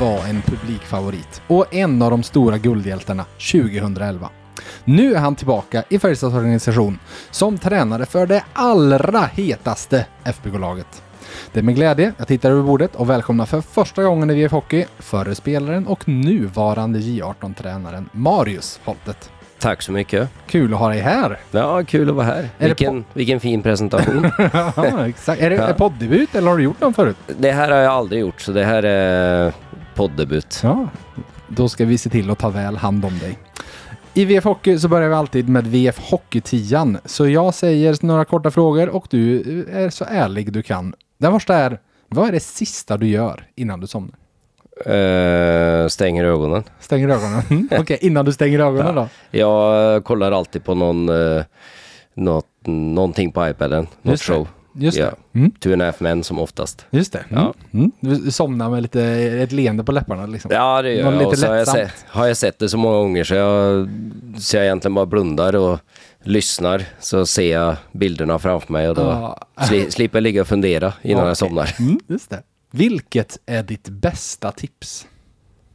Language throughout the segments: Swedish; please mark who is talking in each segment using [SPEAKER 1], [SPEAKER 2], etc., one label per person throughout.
[SPEAKER 1] Var en publikfavorit och en av de stora guldhjältarna 2011. Nu är han tillbaka i Färjestads organisation som tränare för det allra hetaste FBK-laget. Det är med glädje jag tittar över bordet och välkomnar för första gången i VF Hockey förre spelaren och nuvarande J18-tränaren Marius Holtet.
[SPEAKER 2] Tack så mycket.
[SPEAKER 1] Kul att ha dig här!
[SPEAKER 2] Ja, kul att vara här. Vilken, vilken fin presentation.
[SPEAKER 1] ja, exakt. Är det
[SPEAKER 2] Ja.
[SPEAKER 1] poddebut eller har du gjort den förut?
[SPEAKER 2] det här har jag aldrig gjort, så det här är poddebut.
[SPEAKER 1] Ja, då ska vi se till att ta väl hand om dig. I VF Hockey så börjar vi alltid med VF Hockey-tian. Så jag säger några korta frågor och du är så ärlig du kan. Den första är, vad är det sista du gör innan du somnar?
[SPEAKER 2] Eh, stänger ögonen.
[SPEAKER 1] Stänger ögonen? Mm, Okej, innan du stänger ögonen då?
[SPEAKER 2] Jag kollar alltid på någon, eh, något, någonting på iPaden. Något
[SPEAKER 1] Just
[SPEAKER 2] show.
[SPEAKER 1] Just
[SPEAKER 2] Ja.
[SPEAKER 1] det. Mm,
[SPEAKER 2] Two and a half men som oftast.
[SPEAKER 1] just det. Mm,
[SPEAKER 2] Ja.
[SPEAKER 1] mm. Du somnar med lite, ett leende på läpparna liksom.
[SPEAKER 2] Ja, det gör
[SPEAKER 1] Någon
[SPEAKER 2] jag.
[SPEAKER 1] lite
[SPEAKER 2] Och så har jag, sett, har jag sett det så många gånger så jag, så jag egentligen bara blundar och lyssnar. Så ser jag bilderna framför mig och då
[SPEAKER 1] Ja.
[SPEAKER 2] sli, slipper jag ligga och fundera innan
[SPEAKER 1] Okej.
[SPEAKER 2] jag somnar.
[SPEAKER 1] Mm, just det. Vilket är ditt bästa tips?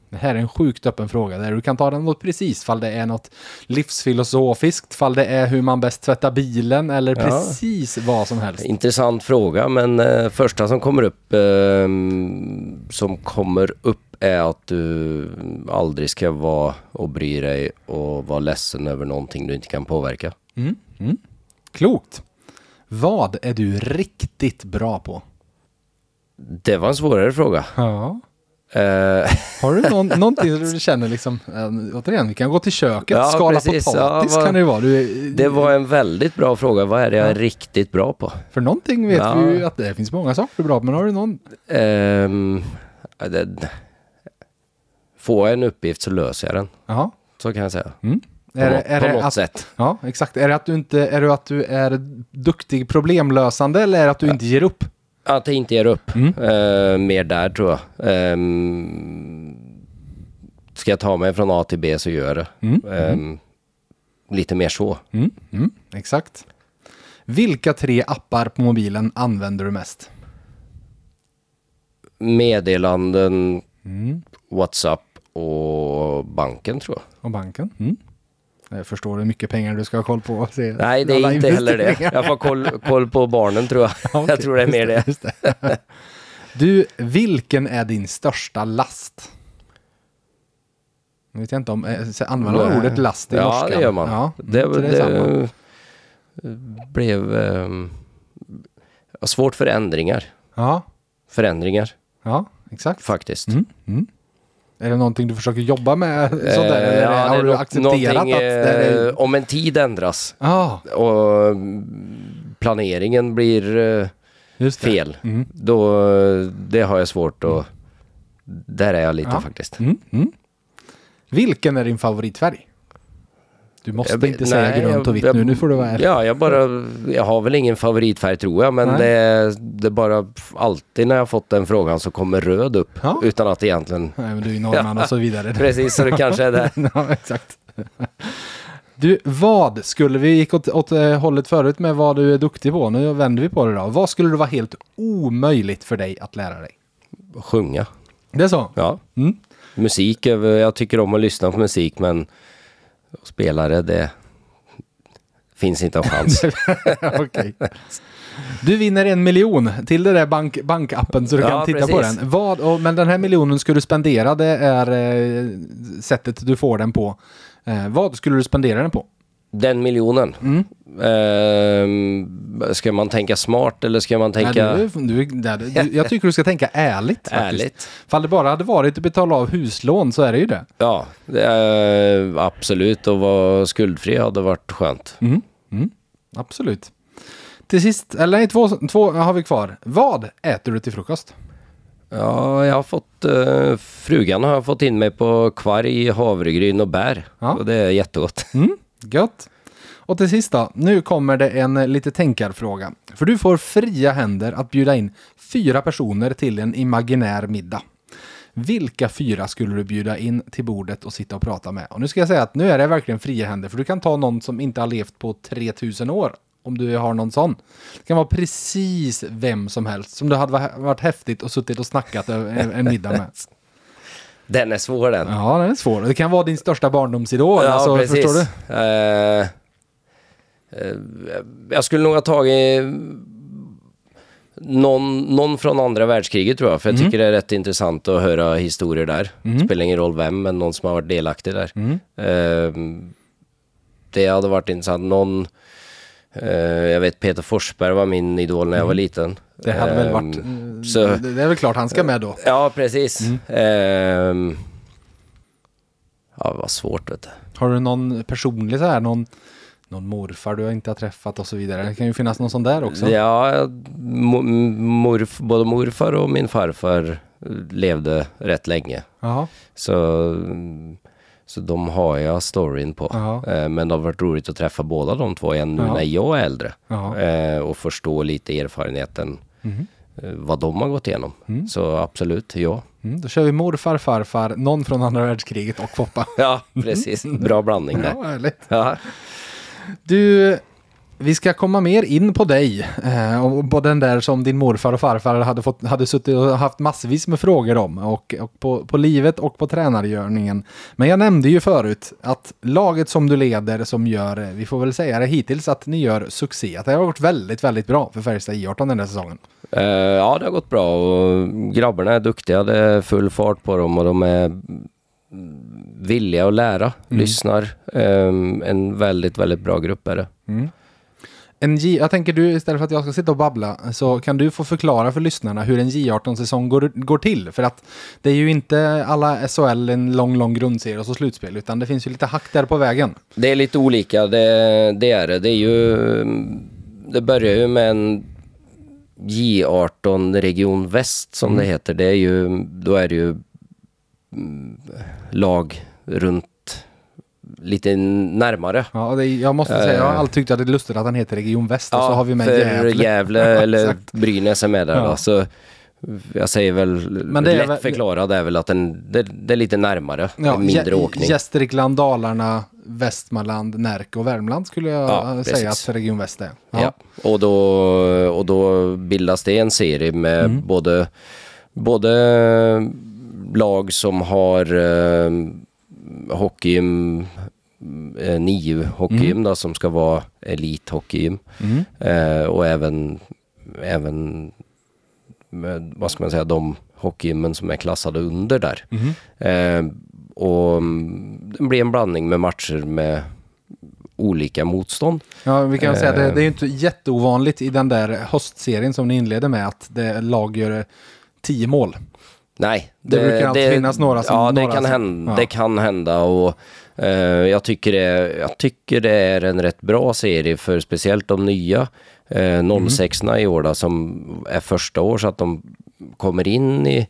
[SPEAKER 1] Det här är en sjukt öppen fråga där du kan ta den något precis, fall det är något livsfilosofiskt, fall det är hur man bäst tvättar bilen eller
[SPEAKER 2] Ja.
[SPEAKER 1] precis vad som helst.
[SPEAKER 2] Intressant fråga, men eh, första som kommer upp eh, som kommer upp är att du aldrig ska vara och bry dig och vara ledsen över någonting du inte kan påverka.
[SPEAKER 1] Mm, mm. Klokt. Vad är du riktigt bra på?
[SPEAKER 2] Det var en svårare fråga.
[SPEAKER 1] Ja. Har du någon, någonting som du känner liksom, äh, återigen, vi kan gå till köket,
[SPEAKER 2] Ja,
[SPEAKER 1] skala
[SPEAKER 2] precis.
[SPEAKER 1] potatis
[SPEAKER 2] Ja, vad-
[SPEAKER 1] kan det ju vara. Du,
[SPEAKER 2] det var en väldigt bra fråga. Vad är det jag är riktigt bra på?
[SPEAKER 1] För någonting vet
[SPEAKER 2] Ja.
[SPEAKER 1] vi ju att det finns många saker du är bra på, men har du någon?
[SPEAKER 2] Ja, det, får jag en uppgift så löser jag den.
[SPEAKER 1] Ja.
[SPEAKER 2] Så kan jag säga.
[SPEAKER 1] Mm.
[SPEAKER 2] På,
[SPEAKER 1] Är, är
[SPEAKER 2] på något
[SPEAKER 1] att,
[SPEAKER 2] sätt.
[SPEAKER 1] Ja, exakt. Är det att du inte är det att du är duktig problemlösande eller är det att du inte ger upp?
[SPEAKER 2] Att jag inte ger upp.
[SPEAKER 1] Mm.
[SPEAKER 2] Eh, mer där tror jag. Ehm, ska jag ta mig från A till B så gör jag det.
[SPEAKER 1] Mm.
[SPEAKER 2] Ehm, lite mer så.
[SPEAKER 1] Mm. Mm. Exakt. Vilka tre appar på mobilen använder du mest?
[SPEAKER 2] Meddelanden,
[SPEAKER 1] Mm.
[SPEAKER 2] WhatsApp och banken tror jag.
[SPEAKER 1] Och banken? Jag förstår hur mycket pengar du ska ha koll på.
[SPEAKER 2] Nej, det är inte heller det. Jag får koll, koll på barnen tror jag.
[SPEAKER 1] Okej,
[SPEAKER 2] jag tror det är mer det.
[SPEAKER 1] det. Du, vilken är din största last? Jag vet inte om, eh, använder man ordet last i
[SPEAKER 2] Ja,
[SPEAKER 1] norskan?
[SPEAKER 2] det gör man.
[SPEAKER 1] Ja,
[SPEAKER 2] det, det,
[SPEAKER 1] det
[SPEAKER 2] blev ehm, svårt för ändringar.
[SPEAKER 1] Ja,
[SPEAKER 2] Förändringar
[SPEAKER 1] ja, exakt.
[SPEAKER 2] faktiskt.
[SPEAKER 1] Mm. Mm. Är det någonting du försöker jobba med sådär?
[SPEAKER 2] Eh,
[SPEAKER 1] eller
[SPEAKER 2] ja,
[SPEAKER 1] har du accepterat att det är...
[SPEAKER 2] eh, Om en tid ändras
[SPEAKER 1] Ja,
[SPEAKER 2] och mm, planeringen blir eh, fel,
[SPEAKER 1] Mm.
[SPEAKER 2] då det har jag svårt att... Där är jag lite
[SPEAKER 1] Ja.
[SPEAKER 2] faktiskt.
[SPEAKER 1] Mm. Mm. Vilken är din favoritfärg? Du måste
[SPEAKER 2] Jag
[SPEAKER 1] inte säga
[SPEAKER 2] nej,
[SPEAKER 1] grönt och vitt nu, nu får du vara ärlig.
[SPEAKER 2] Ja, jag bara... Jag har väl ingen favoritfärg tror jag, men det, det bara... Alltid när jag fått den frågan så kommer röd upp.
[SPEAKER 1] Ja.
[SPEAKER 2] Utan att egentligen...
[SPEAKER 1] Nej, men du är norrman och så vidare.
[SPEAKER 2] Precis, så det kanske är det.
[SPEAKER 1] ja, exakt. Du, vad skulle vi gick åt, åt eh, hållet förut med vad du är duktig på? Nu vänder vi på det då. Vad skulle det vara helt omöjligt för dig att lära dig?
[SPEAKER 2] Sjunga.
[SPEAKER 1] Det är så?
[SPEAKER 2] Ja.
[SPEAKER 1] Mm.
[SPEAKER 2] Musik, jag tycker om att lyssna på musik men spelare det finns inte en chans.
[SPEAKER 1] Okej. Du vinner en miljon till det där bank, bankappen så du
[SPEAKER 2] Ja,
[SPEAKER 1] kan titta på
[SPEAKER 2] precis.
[SPEAKER 1] den. Vad, och, men den här miljonen ska du spendera, det är eh, sättet du får den på. Eh, vad skulle du spendera den på?
[SPEAKER 2] Den miljonen.
[SPEAKER 1] Mm.
[SPEAKER 2] Ehm, ska man tänka smart eller ska man tänka
[SPEAKER 1] Nej, du, du, du, jag tycker du ska tänka ärligt. Faktiskt.
[SPEAKER 2] ärligt?
[SPEAKER 1] Fall det bara hade varit att betala av huslån så är det ju det.
[SPEAKER 2] Ja, är, absolut. Och vara skuldfri hade varit skönt.
[SPEAKER 1] Mm. Mm. Absolut. Till sist, eller nej, två, två har vi kvar. Vad äter du till frukost?
[SPEAKER 2] Ja, jag har fått... Uh, frugan har fått in mig på kvarg, havregryn och bär.
[SPEAKER 1] Ja.
[SPEAKER 2] Och det är jättegott.
[SPEAKER 1] Mm, gött. Och till sist då, nu kommer det en eh, lite tänkarfråga. För du får fria händer att bjuda in fyra personer till en imaginär middag. Vilka fyra skulle du bjuda in till bordet och sitta och prata med? Och nu ska jag säga att nu är det verkligen fria händer, för du kan ta någon som inte har levt på 3000 år. Om du har någon sån. Det kan vara precis vem som helst som det hade varit häftigt och suttit och snackat en middag med.
[SPEAKER 2] Den är svår den.
[SPEAKER 1] Ja, den är svår. Det kan vara din största barndomsidol.
[SPEAKER 2] Ja,
[SPEAKER 1] alltså,
[SPEAKER 2] precis.
[SPEAKER 1] Förstår du?
[SPEAKER 2] Eh, eh, jag skulle nog ha tagit någon, någon från andra världskriget tror jag. För jag
[SPEAKER 1] Mm.
[SPEAKER 2] tycker det är rätt intressant att höra historier där. Spelar ingen roll vem, men någon som har varit delaktig där.
[SPEAKER 1] Mm.
[SPEAKER 2] Eh, det hade varit intressant. Någon, jag vet Peter Forsberg var min idol när jag var liten.
[SPEAKER 1] Mm. Det hade väl
[SPEAKER 2] Eh,
[SPEAKER 1] varit... eh,
[SPEAKER 2] så-
[SPEAKER 1] Det är väl klart han ska med då.
[SPEAKER 2] Ja, precis.
[SPEAKER 1] Mm.
[SPEAKER 2] Ehm, ja, det var svårt vet du.
[SPEAKER 1] Har du någon personlig så här, någon, någon morfar du inte har träffat och så vidare? Det kan ju finnas någon sån där också.
[SPEAKER 2] Ja, mo- morf, både morfar och min farfar levde rätt länge.
[SPEAKER 1] Jaha.
[SPEAKER 2] Så, så de har jag storyn på. Eh, Men det har varit roligt att träffa båda de två igen nu
[SPEAKER 1] Ja.
[SPEAKER 2] när jag är äldre. Eh, Och förstå lite erfarenheten,
[SPEAKER 1] Mhm.
[SPEAKER 2] eh, vad de har gått igenom. Så absolut, ja.
[SPEAKER 1] Mm, då kör vi morfar, farfar, någon från andra världskriget och Foppa.
[SPEAKER 2] Ja, precis. Bra blandning där.
[SPEAKER 1] Ja, härligt.
[SPEAKER 2] Ja.
[SPEAKER 1] Du, vi ska komma mer in på dig. Eh, och på den där som din morfar och farfar hade, fått, hade suttit och haft massvis med frågor om. Och, och på, på livet och på tränargörningen. Men jag nämnde ju förut att laget som du leder som gör, eh, vi får väl säga det hittills, att ni gör succé. Att det har gått väldigt, väldigt bra för Färjestad I18 den här säsongen.
[SPEAKER 2] Eh, ja, det har gått bra och grabbarna är duktiga. Det är full fart på dem och de är villiga att lära, lyssnar. Ehm, en väldigt, väldigt bra grupp är det.
[SPEAKER 1] En J, jag tänker du, istället för att jag ska sitta och babbla, så kan du få förklara för lyssnarna hur en J18-säsong går, går till. För att det är ju inte alla SHL en lång, lång grundserie och så slutspel, utan det finns ju lite hack där på vägen.
[SPEAKER 2] Det är lite olika, det, det är det. Det är ju... Det börjar ju med en J18 Region Väst som det heter. Det är ju, då är det ju mm, lag runt lite närmare.
[SPEAKER 1] Ja, det, jag måste säga, jag har
[SPEAKER 2] Eh.
[SPEAKER 1] alltid tyckt att det är lustigt att den heter Region Väst och så har vi med Gävle.
[SPEAKER 2] Gävle eller. Brynäs är med där
[SPEAKER 1] Ja.
[SPEAKER 2] då. Så jag säger väl,
[SPEAKER 1] Men det är
[SPEAKER 2] lätt
[SPEAKER 1] väl-
[SPEAKER 2] förklarat är väl att den, det, det är lite närmare,
[SPEAKER 1] Ja,
[SPEAKER 2] mindre åkning.
[SPEAKER 1] Gästrikland, Dalarna, Västmanland, Närke och Värmland skulle jag
[SPEAKER 2] Ja,
[SPEAKER 1] säga
[SPEAKER 2] precis.
[SPEAKER 1] att Region Väst är.
[SPEAKER 2] Ja. Och, då, och då bildas det en serie med
[SPEAKER 1] Mm.
[SPEAKER 2] både, både lag som har eh, hockeygym, eh, NIU hockeygym
[SPEAKER 1] Mm.
[SPEAKER 2] då, som ska vara elithockeygym. Eh, och även, även med, vad ska man säga, de hockeygymmen som är klassade under där.
[SPEAKER 1] Mhm.
[SPEAKER 2] Eh, och mm, det blir en blandning med matcher med olika motstånd.
[SPEAKER 1] Ja, vi kan säga
[SPEAKER 2] Eh.
[SPEAKER 1] det, det är ju inte jätteovanligt i den där höstserien som ni inleder med att det lag gör eh, tio mål.
[SPEAKER 2] Nej.
[SPEAKER 1] Det brukar alltid finnas några som-
[SPEAKER 2] Ja, det,
[SPEAKER 1] några
[SPEAKER 2] kan,
[SPEAKER 1] som-
[SPEAKER 2] hända,
[SPEAKER 1] ja.
[SPEAKER 2] det kan hända och eh, jag, tycker det, jag tycker det är en rätt bra serie för speciellt de nya eh, 06 i år då, som är första år så att de kommer in i,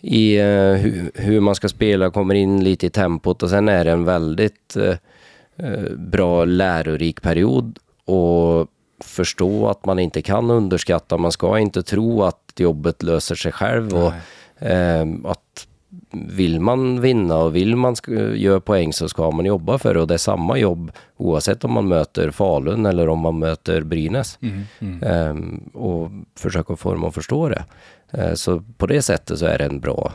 [SPEAKER 2] i eh, hur, hur man ska spela, kommer in lite i tempot och sen är det en väldigt eh, eh, bra lärorik period och förstå att man inte kan underskatta, man ska inte tro att jobbet löser sig själv och eh, att vill man vinna och vill man göra poäng så ska man jobba för det och det är samma jobb oavsett om man möter Falun eller om man möter Brynäs. Eh, och försöka få dem att förstå det. Eh, så på det sättet så är det en bra,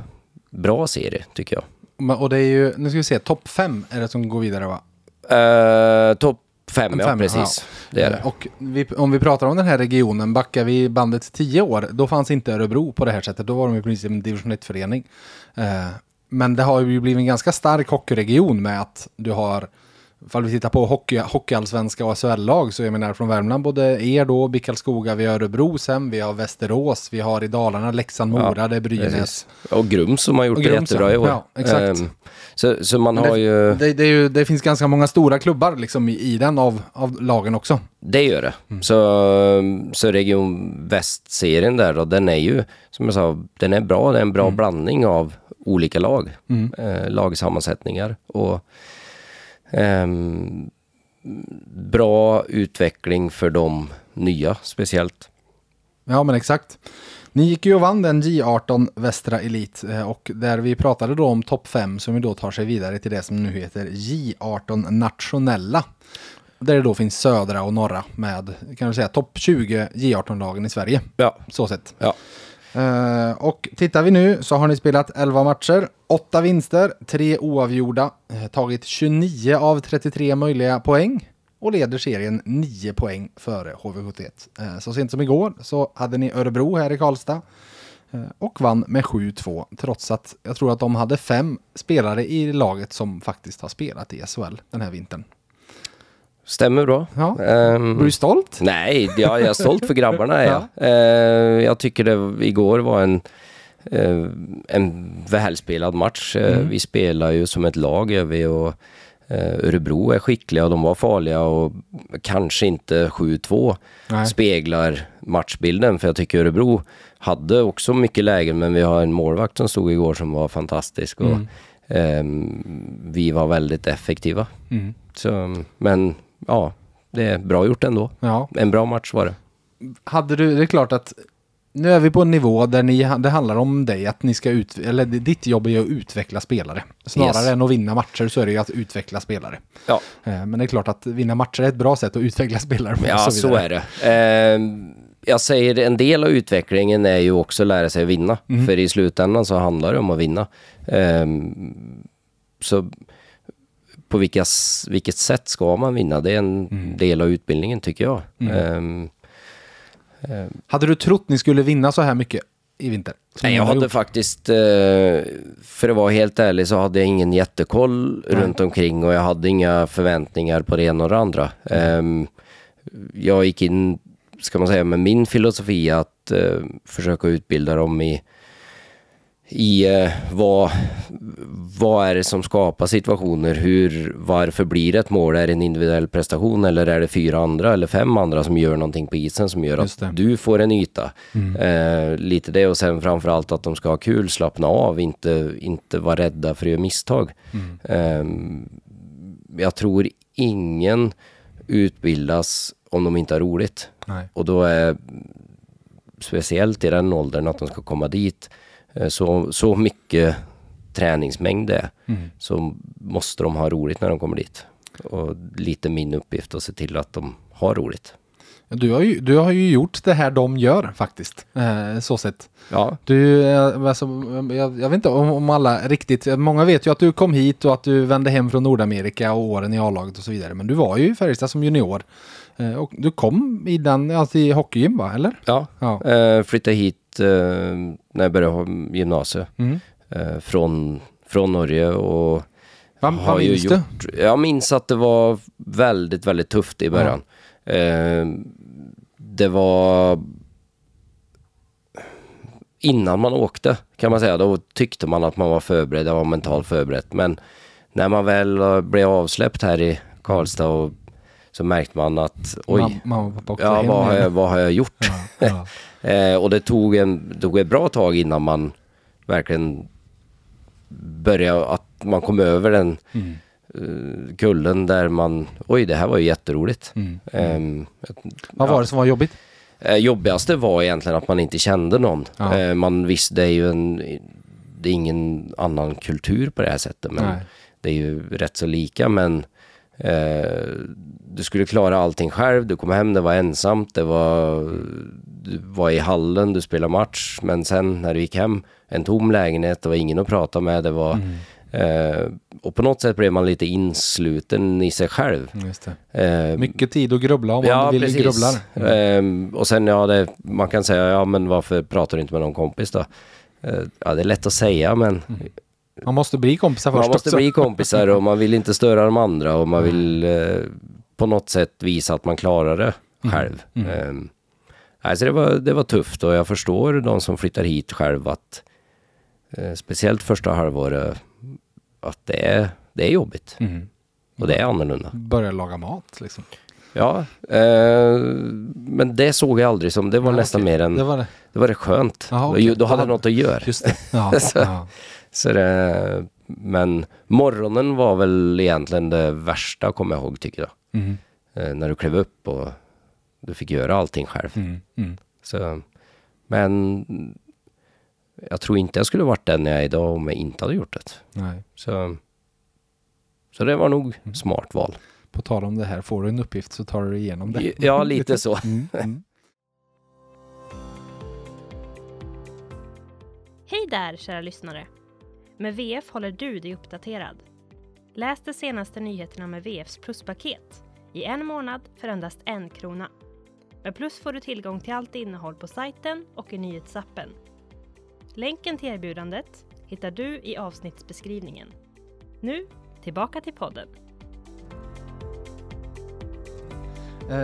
[SPEAKER 2] bra serie tycker jag.
[SPEAKER 1] Och det är ju, nu ska vi se, topp fem är det som går vidare va?
[SPEAKER 2] Eh, Topp fem, ja
[SPEAKER 1] Fem,
[SPEAKER 2] precis. Det är det.
[SPEAKER 1] Och vi, om vi pratar om den här regionen, backar vi bandet tio år, då fanns inte Örebro på det här sättet. Då var de i princip en division 1-förening. Eh, men det har ju blivit en ganska stark hockeyregion med att du har, ifall vi tittar på hockey, hockeyallsvenska och SHL-lag, så jag menar från Värmland, både er då, BIK Karlskoga, vi har Örebro sen, vi har Västerås, vi har i Dalarna, Leksand, Mora, det är Brynäs.
[SPEAKER 2] Precis. Och Grums som har gjort
[SPEAKER 1] Och
[SPEAKER 2] det
[SPEAKER 1] Grums,
[SPEAKER 2] jättebra i år.
[SPEAKER 1] ja. Ja, exakt.
[SPEAKER 2] Ehm, så, så man har ju,
[SPEAKER 1] Det, det, ju, det finns ganska många stora klubbar liksom i, i den av, av lagen också.
[SPEAKER 2] det gör det.
[SPEAKER 1] Mm.
[SPEAKER 2] Så, så Region Väst-serien där då, den är ju, som jag sa, den är bra. Det är en
[SPEAKER 1] Mm.
[SPEAKER 2] bra blandning av olika lag, eh, lagsammansättningar och ehm, bra utveckling för de nya speciellt.
[SPEAKER 1] Ja, men exakt. Ni gick ju och vann den J18 Västra Elit eh, och där vi pratade då om topp 5 som ju då tar sig vidare till det som nu heter J18 Nationella. Där det då finns södra och norra med, kan vi säga, topp 20 J18-lagen i Sverige.
[SPEAKER 2] Ja,
[SPEAKER 1] Så sett.
[SPEAKER 2] ja.
[SPEAKER 1] Eh, och tittar vi nu så har ni spelat 11 matcher, 8 vinster, 3 oavgjorda, eh, tagit 29 av 33 möjliga poäng och leder serien 9 poäng före HV71. Eh, så sent som igår så hade ni Örebro här i Karlstad eh, och vann med 7-2 trots att jag tror att de hade fem spelare i laget som faktiskt har spelat i SHL den här vintern.
[SPEAKER 2] Stämmer bra.
[SPEAKER 1] Ja.
[SPEAKER 2] Ehm,
[SPEAKER 1] Är du stolt?
[SPEAKER 2] Nej, jag, jag är stolt för grabbarna. är jag.
[SPEAKER 1] Ja.
[SPEAKER 2] Eh, jag tycker det igår var en, eh, en välspelad match. Eh,
[SPEAKER 1] Mm.
[SPEAKER 2] Vi spelar ju som ett lag gör vi och Örebro är skickliga och de var farliga och kanske inte 7-2
[SPEAKER 1] Nej.
[SPEAKER 2] speglar matchbilden för jag tycker Örebro hade också mycket lägen men vi har en målvakt som stod igår som var fantastisk och
[SPEAKER 1] Mm.
[SPEAKER 2] ehm, vi var väldigt effektiva.
[SPEAKER 1] Mm.
[SPEAKER 2] Så, men ja, det är bra gjort ändå.
[SPEAKER 1] Ja.
[SPEAKER 2] En bra match var det.
[SPEAKER 1] hade du, det är klart att nu är vi på en nivå där ni, det handlar om dig, att ni ska ut, eller ditt jobb är att utveckla spelare. Snarare
[SPEAKER 2] Yes.
[SPEAKER 1] än att vinna matcher så är det ju att utveckla spelare.
[SPEAKER 2] Ja,
[SPEAKER 1] Eh, Men det är klart att vinna matcher är ett bra sätt att utveckla spelare på.
[SPEAKER 2] ja så,
[SPEAKER 1] vidare.
[SPEAKER 2] är det. Ehm, jag säger en del av utvecklingen är ju också att lära sig att vinna.
[SPEAKER 1] Mm.
[SPEAKER 2] För i slutändan så handlar det om att vinna. Ehm, så på vilka, vilket sätt ska man vinna? Det är en
[SPEAKER 1] Mm.
[SPEAKER 2] del av utbildningen tycker jag. Ehm,
[SPEAKER 1] Hade du trott ni skulle vinna så här mycket i vinter?
[SPEAKER 2] Nej, jag hade faktiskt, eh, för att vara helt ärlig, så hade jag ingen jättekoll
[SPEAKER 1] Nej.
[SPEAKER 2] runt omkring och jag hade inga förväntningar på det ena och det andra. Ehm, jag gick in, ska man säga, med min filosofi att eh, försöka utbilda dem i, i eh, vad, vad är det som skapar situationer? Hur, varför blir det ett mål? Är det en individuell prestation eller är det fyra andra eller fem andra som gör någonting på isen som gör att du får en yta? Eh, lite det och sen framförallt att de ska ha kul, slappna av, inte, inte vara rädda för att göra misstag. Eh, jag tror ingen utbildas om de inte har roligt.
[SPEAKER 1] Nej.
[SPEAKER 2] Och då är speciellt i den åldern att de ska komma dit så, så mycket träningsmängd det är
[SPEAKER 1] Mm.
[SPEAKER 2] så måste de ha roligt när de kommer dit. Och lite min uppgift att se till att de har roligt.
[SPEAKER 1] Du har, ju, du har ju gjort det här de gör faktiskt. Eh, så sett.
[SPEAKER 2] Ja,
[SPEAKER 1] Du, eh, alltså, jag, jag vet inte om, om alla riktigt, många vet ju att du kom hit och att du vände hem från Nordamerika och åren i A-laget och så vidare. Men du var ju i Färjestad som junior. Eh, och du kom i den, alltså i hockeygym va, eller?
[SPEAKER 2] ja.
[SPEAKER 1] Ja.
[SPEAKER 2] Eh, flyttade hit eh, när jag började gymnasiet
[SPEAKER 1] Mm.
[SPEAKER 2] eh, från, från Norge och
[SPEAKER 1] Vad,
[SPEAKER 2] har
[SPEAKER 1] vad
[SPEAKER 2] ju
[SPEAKER 1] minns du?
[SPEAKER 2] gjort, Jag minns att det var väldigt, väldigt tufft i början. Eh, det var innan man åkte kan man säga, då tyckte man att man var förberedd, jag var mentalt förberedd. Men när man väl blev avsläppt här i Karlstad och så märkte man att oj,
[SPEAKER 1] Mam- Mamma pappa också
[SPEAKER 2] ja, vad, har jag, vad har jag gjort?
[SPEAKER 1] Ja, ja.
[SPEAKER 2] Eh, och det tog, en, tog ett bra tag innan man verkligen började, att man kom över den
[SPEAKER 1] Mm.
[SPEAKER 2] eh, kullen där man, oj det här var ju jätteroligt.
[SPEAKER 1] Mm.
[SPEAKER 2] Ehm,
[SPEAKER 1] Vad var det som var jobbigt?
[SPEAKER 2] Eh, jobbigaste var egentligen att man inte kände någon. Eh, man visste, det är ju en, det är ingen annan kultur på det här sättet. Men
[SPEAKER 1] Nej.
[SPEAKER 2] det är ju rätt så lika men eh, du skulle klara allting själv, du kom hem, det var ensamt, det var, du var i hallen, du spelade match, men sen när du gick hem, en tom lägenhet, det var ingen att prata med, det var
[SPEAKER 1] Mm.
[SPEAKER 2] eh, och på något sätt blev man lite insluten i sig själv.
[SPEAKER 1] Det.
[SPEAKER 2] Eh,
[SPEAKER 1] Mycket tid att grubbla om man vill grubblar. Mm.
[SPEAKER 2] Ehm, och sen ja, det, man kan säga, ja men varför pratar du inte med någon kompis då? Eh, ja, det är lätt att säga men
[SPEAKER 1] Man måste bli kompisar först
[SPEAKER 2] man måste
[SPEAKER 1] också.
[SPEAKER 2] bli kompisar och man vill inte störa de andra och man vill eh, på något sätt visa att man klarar det själv.
[SPEAKER 1] Mm.
[SPEAKER 2] Ehm, alltså det, var, det var tufft och jag förstår de som flyttar hit själv att eh, speciellt första halvåret att det är, det är jobbigt
[SPEAKER 1] Mm.
[SPEAKER 2] och det är annorlunda.
[SPEAKER 1] Börja laga mat liksom.
[SPEAKER 2] Ja, eh, men det såg jag aldrig som, det var
[SPEAKER 1] Ja,
[SPEAKER 2] nästan
[SPEAKER 1] okej.
[SPEAKER 2] mer än,
[SPEAKER 1] Det var det.
[SPEAKER 2] det var det skönt.
[SPEAKER 1] Jaha, okej.
[SPEAKER 2] Då, hade jag något att göra.
[SPEAKER 1] Just det. Ja,
[SPEAKER 2] Så-
[SPEAKER 1] ja.
[SPEAKER 2] Så det, men morgonen var väl egentligen det värsta, kommer jag ihåg, tycker jag.
[SPEAKER 1] Mm.
[SPEAKER 2] Eh, när du klev upp och du fick göra allting själv.
[SPEAKER 1] Mm. Mm.
[SPEAKER 2] Så, men jag tror inte jag skulle varit den jag är idag om jag inte hade gjort det.
[SPEAKER 1] Nej.
[SPEAKER 2] Så, så det var nog
[SPEAKER 1] Mm.
[SPEAKER 2] smart val.
[SPEAKER 1] På tal om det här, får du en uppgift så tar du dig igenom det.
[SPEAKER 2] Ja, lite så.
[SPEAKER 1] Mm. Mm.
[SPEAKER 3] Hej där kära lyssnare! Med VF håller du dig uppdaterad. Läs de senaste nyheterna med VFs pluspaket i en månad för endast en krona. Med Plus får du tillgång till allt innehåll på sajten och i nyhetsappen. Länken till erbjudandet hittar du i avsnittsbeskrivningen. Nu, tillbaka till podden.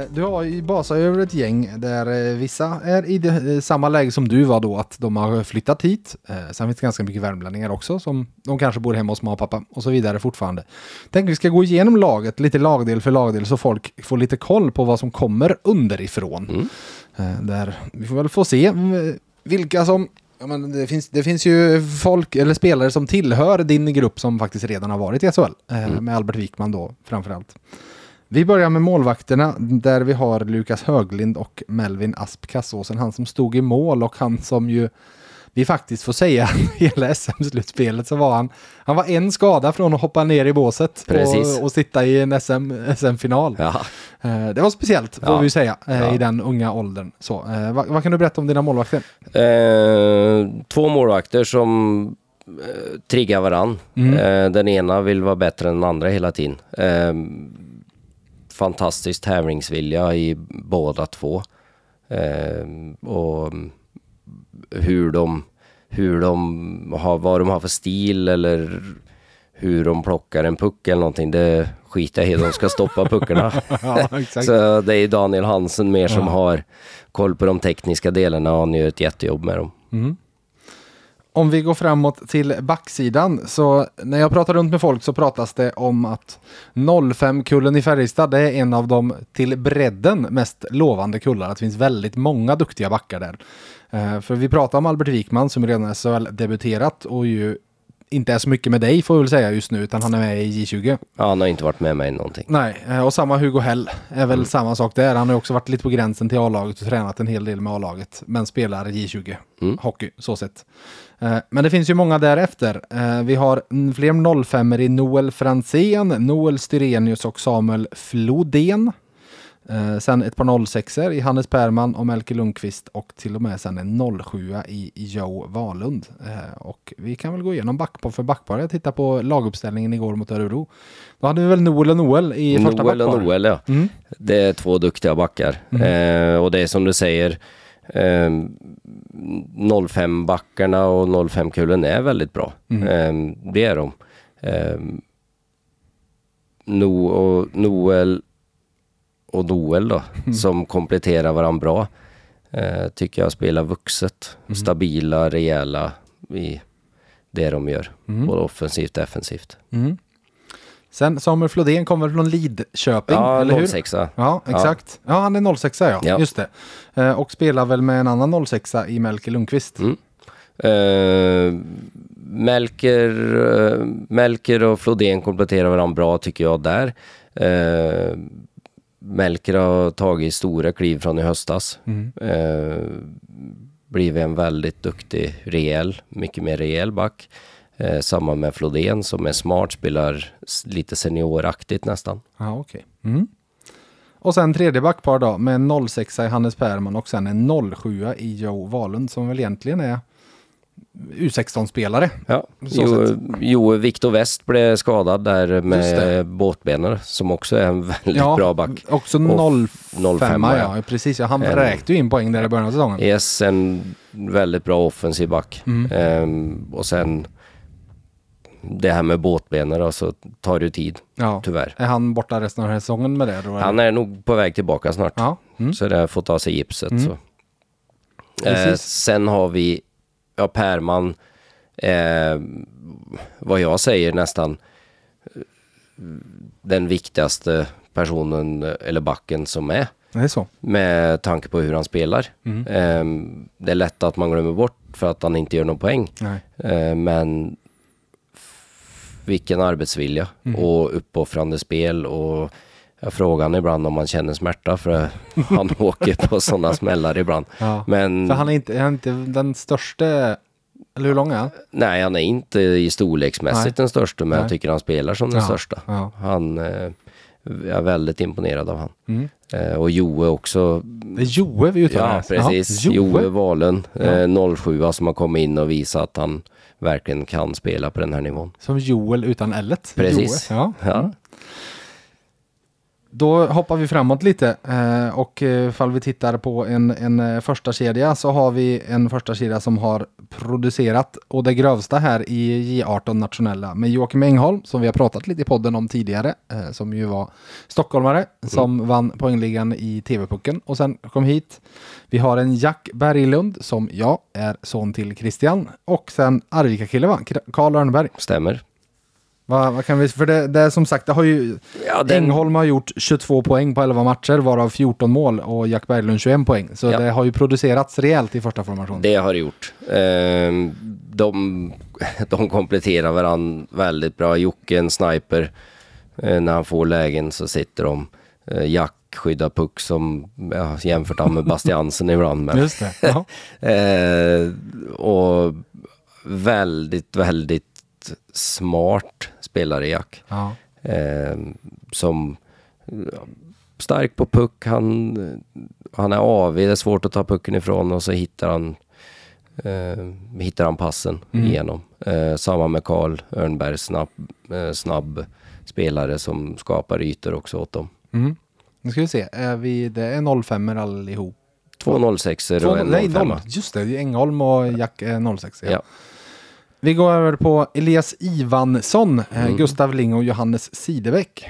[SPEAKER 1] Du har ju basat över ett gäng där eh, vissa är i det, eh, samma läge som du var då, att de har flyttat hit. Eh, Sen finns det ganska mycket värmlänningar också, som de kanske bor hemma hos mamma och pappa och så vidare fortfarande. Tänk vi ska gå igenom laget lite lagdel för lagdel så folk får lite koll på vad som kommer underifrån. Eh, Där vi får väl få se eh, vilka som Ja, men det, finns, det finns ju folk eller spelare som tillhör din grupp som faktiskt redan har varit i SHL. Eh, Med Albert Wikman då framförallt. Vi börjar med målvakterna där vi har Lukas Höglind och Melvin Asp Kassåsen. Han som stod i mål och han som ju vi faktiskt får säga hela SM-slutspelet så var han, han var en skada från att hoppa ner i båset och, och sitta i en SM, SM-final.
[SPEAKER 2] Ja.
[SPEAKER 1] Eh, det var speciellt får
[SPEAKER 2] Ja.
[SPEAKER 1] vi säga eh,
[SPEAKER 2] Ja.
[SPEAKER 1] i den unga åldern. Så, eh, vad, vad kan du berätta om dina målvakter?
[SPEAKER 2] Eh, två målvakter som triggar varann. Eh, den ena vill vara bättre än den andra hela tiden. Eh, fantastisk tävlingsvilja i båda två. Eh, och hur de, hur de har, vad de har för stil eller hur de plockar en puck eller någonting. Det skiter jag i. De ska stoppa puckarna.
[SPEAKER 1] ja.
[SPEAKER 2] Så det är Daniel Hansen mer som har koll på de tekniska delarna och han gör ett jättejobb med dem.
[SPEAKER 1] Om vi går framåt till backsidan så när jag pratar runt med folk så pratas det om att 05-kullen i Färjestad är en av de till bredden mest lovande kullarna. Det finns väldigt många duktiga backar där. Eh, för vi pratar om Albert Wikman som redan är SHL-debuterat och ju inte är så mycket med dig får vi väl säga just nu utan han är med i J20.
[SPEAKER 2] Ja, han har inte varit med mig någonting.
[SPEAKER 1] Nej, eh, och samma Hugo Hell är väl samma sak där. Han har också varit lite på gränsen till A-laget och tränat en hel del med A-laget. Men spelar J20 hockey, så sett. Eh, Men det finns ju många därefter. Eh, Vi har mm, fler 05 i Noel Franzén, Noel Styrenius och Samuel Flodén. Eh, Sen ett par 06 i Hannes Perman och Melker Lundqvist och till och med sen en 07 i Joe Wahlund. Eh, Och vi kan väl gå igenom backpar för backpar. Jag tittade på laguppställningen igår mot Örebro. Då hade vi väl Noel och Noel i första
[SPEAKER 2] Noel och
[SPEAKER 1] backpar.
[SPEAKER 2] Noel, ja. Det är två duktiga backar. Eh, och det är som du säger, eh, 05-backarna och 05-kullen är väldigt bra. Eh, det är de. Eh, no och Noel och Noel då, som kompletterar varandra bra. Eh, tycker jag spelar vuxet, stabila, rejäla i det de gör. Både offensivt och defensivt.
[SPEAKER 1] Mm. Sen Samuel Flodén kommer från Lidköping,
[SPEAKER 2] Ja,
[SPEAKER 1] eller hur?
[SPEAKER 2] 06
[SPEAKER 1] Ja, exakt. Ja, han är 06 ja.
[SPEAKER 2] Ja.
[SPEAKER 1] Just det. Eh, och spelar väl med en annan 06 i Melker Lundqvist.
[SPEAKER 2] Mm. Eh, Melker, eh, Melker och Flodén kompletterar varandra bra tycker jag där. Eh, Melker har tagit stora kliv från i höstas. Eh, blivit en väldigt duktig, rejäl, mycket mer rejäl back. Eh, samma med Flodén som är smart, spelar lite senioraktigt nästan.
[SPEAKER 1] Ja, okej. Mm. Och sen tredje backpar då med en 06 i Hannes Perman och sen en 07 i Joe Wahlund som väl egentligen är U16-spelare.
[SPEAKER 2] Ja, jo, jo, Viktor West blev skadad där med båtbenor som också är en väldigt bra back.
[SPEAKER 1] Också
[SPEAKER 2] Och
[SPEAKER 1] 05
[SPEAKER 2] 05,
[SPEAKER 1] ja. Precis, ja, han räkte ju in poäng där i början av säsongen.
[SPEAKER 2] Yes, en väldigt bra offensiv back.
[SPEAKER 1] Mm.
[SPEAKER 2] Ehm, och sen det här med båtbenor då, så tar det tid,
[SPEAKER 1] Ja.
[SPEAKER 2] tyvärr.
[SPEAKER 1] Är han borta resten av säsongen med det då?
[SPEAKER 2] Han är nog på väg tillbaka snart.
[SPEAKER 1] Ja. Mm.
[SPEAKER 2] Så det får ta sig gipset. Så. Eh, sen har vi, ja Perman, eh, vad jag säger nästan den viktigaste personen eller backen som är.
[SPEAKER 1] Är så.
[SPEAKER 2] Med tanke på hur han spelar.
[SPEAKER 1] Mm.
[SPEAKER 2] Eh, det är lätt att man glömmer bort för att han inte gör någon poäng. Eh, men vilken arbetsvilja
[SPEAKER 1] Mm.
[SPEAKER 2] och uppoffrande spel och jag frågar han ibland om han känner smärta för han åker på sådana smällar ibland.
[SPEAKER 1] Ja.
[SPEAKER 2] Men
[SPEAKER 1] För han är inte, är han inte den största, eller hur lång är han?
[SPEAKER 2] nej, han är inte i storleksmässigt
[SPEAKER 1] Nej.
[SPEAKER 2] den största men
[SPEAKER 1] Nej.
[SPEAKER 2] jag tycker han spelar som den
[SPEAKER 1] Ja,
[SPEAKER 2] största.
[SPEAKER 1] ja.
[SPEAKER 2] Han är Jag är väldigt imponerad av han.
[SPEAKER 1] Mm.
[SPEAKER 2] Eh, och Joe också.
[SPEAKER 1] Det är Joe vi uttalar
[SPEAKER 2] Ja, precis.
[SPEAKER 1] Ja,
[SPEAKER 2] Joe Wahlund,
[SPEAKER 1] Ja.
[SPEAKER 2] eh, 07 som har kommit in och visat att han verkligen kan spela på den här nivån.
[SPEAKER 1] Som Joel utan L.
[SPEAKER 2] Precis.
[SPEAKER 1] Joe. Ja.
[SPEAKER 2] Ja.
[SPEAKER 1] Då hoppar vi framåt lite eh, och eh, ifall vi tittar på en, en eh, första kedja så har vi en första kedja som har producerat och det grövsta här i J18 nationella med Joakim Engholm som vi har pratat lite i podden om tidigare som ju var stockholmare som vann poängligan i TV-pucken och sen kom hit. Vi har en Jack Berglund som ja, är son till Christian och sen Arvika-kille va? Karl Örnberg.
[SPEAKER 2] Stämmer.
[SPEAKER 1] Vad, vad kan vi, för det, det är som sagt, det har ju
[SPEAKER 2] Ja, den-
[SPEAKER 1] Engholm har gjort 22 poäng på 11 matcher, varav 14 mål och Jack Berglund 21 poäng. Så
[SPEAKER 2] Ja.
[SPEAKER 1] det har ju producerats rejält i första formationen.
[SPEAKER 2] Det har det gjort. Ehm, De, de kompletterar varandra väldigt bra. Jocke en sniper. Eh, När han får lägen så sitter de. Eh, Jack skyddar puck som ja, jämfört han med Bastiansen ibland. Men,
[SPEAKER 1] Just det.
[SPEAKER 2] Eh, och väldigt, väldigt smart spelare Jack.
[SPEAKER 1] Ja.
[SPEAKER 2] Eh, som stark på puck. Han, han är avig, det är svårt att ta pucken ifrån och så hittar han eh, hittar han passen
[SPEAKER 1] Mm.
[SPEAKER 2] igenom. Eh, samma med Karl Örnberg, snabb, eh, snabb spelare som skapar ytor också åt dem.
[SPEAKER 1] Mm. Nu ska vi se, är vi, det är 05 allihop.
[SPEAKER 2] Två 06 och en
[SPEAKER 1] nej,
[SPEAKER 2] 05.
[SPEAKER 1] noll. Just det, Engholm och Jack är 06. Ja.
[SPEAKER 2] Ja.
[SPEAKER 1] Vi går över på Elias Ivansson, eh,
[SPEAKER 2] Mm.
[SPEAKER 1] Gustav Ling och Johannes Sidebäck.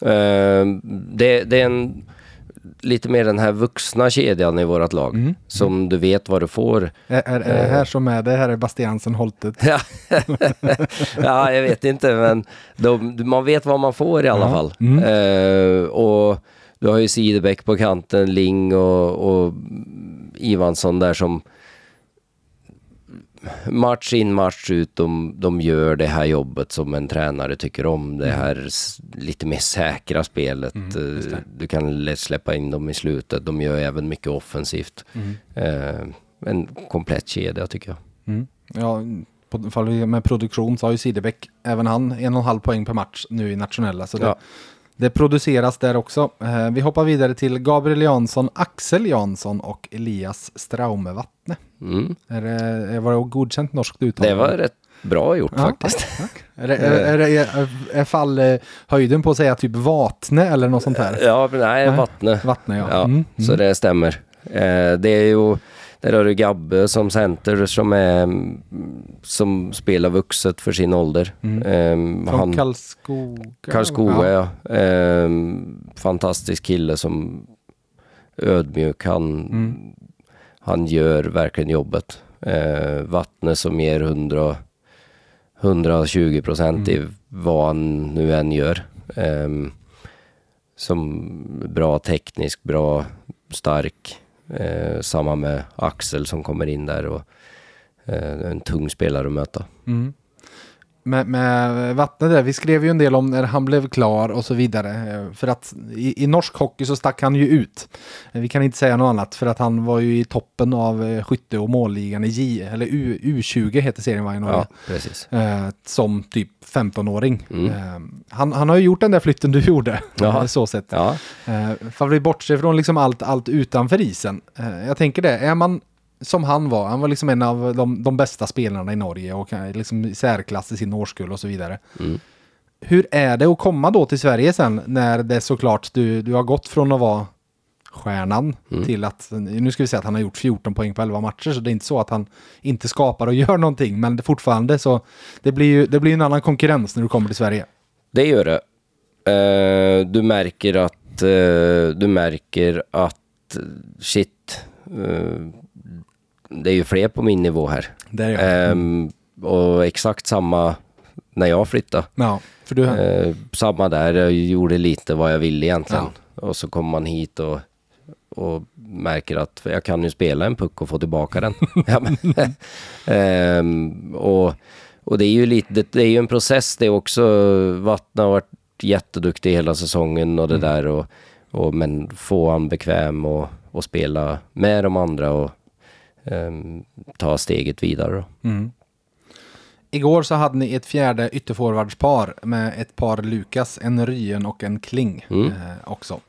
[SPEAKER 2] Eh, det, det är en, lite mer den här vuxna kedjan i vårt lag.
[SPEAKER 1] Mm.
[SPEAKER 2] Som du vet vad du får.
[SPEAKER 1] Är, är, är det här som är det? Här är Bastiansen Holtet.
[SPEAKER 2] Ja. ja, jag vet inte, men de, man vet vad man får i alla
[SPEAKER 1] Ja.
[SPEAKER 2] fall.
[SPEAKER 1] Mm.
[SPEAKER 2] Eh, och du har ju Sidebäck på kanten, Ling och, och Ivansson där som match in, match ut, de, de gör det här jobbet som en tränare tycker om. Det här s- lite mer säkra spelet.
[SPEAKER 1] Mm.
[SPEAKER 2] Eh, Du kan lätt släppa in dem i slutet. De gör även mycket offensivt.
[SPEAKER 1] Mm.
[SPEAKER 2] Eh, en komplett kedja tycker jag.
[SPEAKER 1] Mm. Ja, på, med produktion så har ju Sidebäck, även han, en och en halv poäng per match nu i nationella. Så det,
[SPEAKER 2] Ja.
[SPEAKER 1] Det produceras där också. Eh, vi hoppar vidare till Gabriel Jansson, Axel Jansson och Elias Straumevattne.
[SPEAKER 2] Mm.
[SPEAKER 1] Är det, var det godkänt norskt uttal?
[SPEAKER 2] Det var rätt bra gjort
[SPEAKER 1] Ja,
[SPEAKER 2] faktiskt.
[SPEAKER 1] Är, det, är, är, är, är fallhöjden på att säga typ Vatne eller något sånt här?
[SPEAKER 2] Ja, nej. Vattne.
[SPEAKER 1] Vattne, ja.
[SPEAKER 2] Ja,
[SPEAKER 1] Mm,
[SPEAKER 2] så
[SPEAKER 1] mm.
[SPEAKER 2] det stämmer. Eh, det är ju, där har du Gabbe som center som är, mm, som spelar vuxet för sin ålder.
[SPEAKER 1] Mm.
[SPEAKER 2] Eh,
[SPEAKER 1] Från
[SPEAKER 2] han,
[SPEAKER 1] Karlskoga?
[SPEAKER 2] Karlskoga, ja. Eh, fantastisk kille som ödmjuk. Han,
[SPEAKER 1] Mm.
[SPEAKER 2] han gör verkligen jobbet. Eh, Vattne som ger 100, 120 procent
[SPEAKER 1] Mm.
[SPEAKER 2] i vad han nu än gör. Ehm, som bra teknisk, bra stark. Eh, samma med Axel som kommer in där och eh, en tung spelare att möta.
[SPEAKER 1] Mm. Med, med vattnet där, vi skrev ju en del om när han blev klar och så vidare. Eh, För att i, i norsk hockey så stack han ju ut. Eh, Vi kan inte säga något annat för att han var ju i toppen av eh, skytte och målligan i J, eller U, U20 heter serien va i Norge.
[SPEAKER 2] Ja, precis.
[SPEAKER 1] Eh, som typ 15-åring.
[SPEAKER 2] Mm.
[SPEAKER 1] Eh, han, han har ju gjort den där flytten du gjorde.
[SPEAKER 2] Ja.
[SPEAKER 1] eh, Så sett.
[SPEAKER 2] Ja,
[SPEAKER 1] Eh, för vi bortser från liksom allt, allt utanför isen. Jag tänker det, är man som han var, han var liksom en av de, de bästa spelarna i Norge och eh, liksom i särklass i sin årskull och så vidare.
[SPEAKER 2] Mm.
[SPEAKER 1] Hur är det att komma då till Sverige sen när det såklart du, du har gått från att vara stjärnan
[SPEAKER 2] Mm.
[SPEAKER 1] till att, nu ska vi säga att han har gjort 14 poäng på 11 matcher så det är inte så att han inte skapar och gör någonting men det fortfarande så det blir ju det blir en annan konkurrens när du kommer till Sverige.
[SPEAKER 2] det gör det. Eh, du märker att eh, du märker att shit, eh, det är ju fler på min nivå här.
[SPEAKER 1] Det är
[SPEAKER 2] Ehm, och exakt samma när jag flyttade.
[SPEAKER 1] Ja, för du,
[SPEAKER 2] Eh, samma där, jag gjorde lite vad jag ville egentligen. Och så kommer man hit och, och märker att jag kan ju spela en puck och få tillbaka den. ja, Ehm, och, och det är ju lite, det, det är ju en process det är också. Vattna har varit jätteduktig hela säsongen och det där. Och, och, men få han bekväm och, och spela med de andra och ehm, ta steget vidare.
[SPEAKER 1] Mm. Igår så hade ni ett fjärde ytterforwardspar med ett par Lukas, en Ryen och en Kling
[SPEAKER 2] Mm.
[SPEAKER 1] eh, också.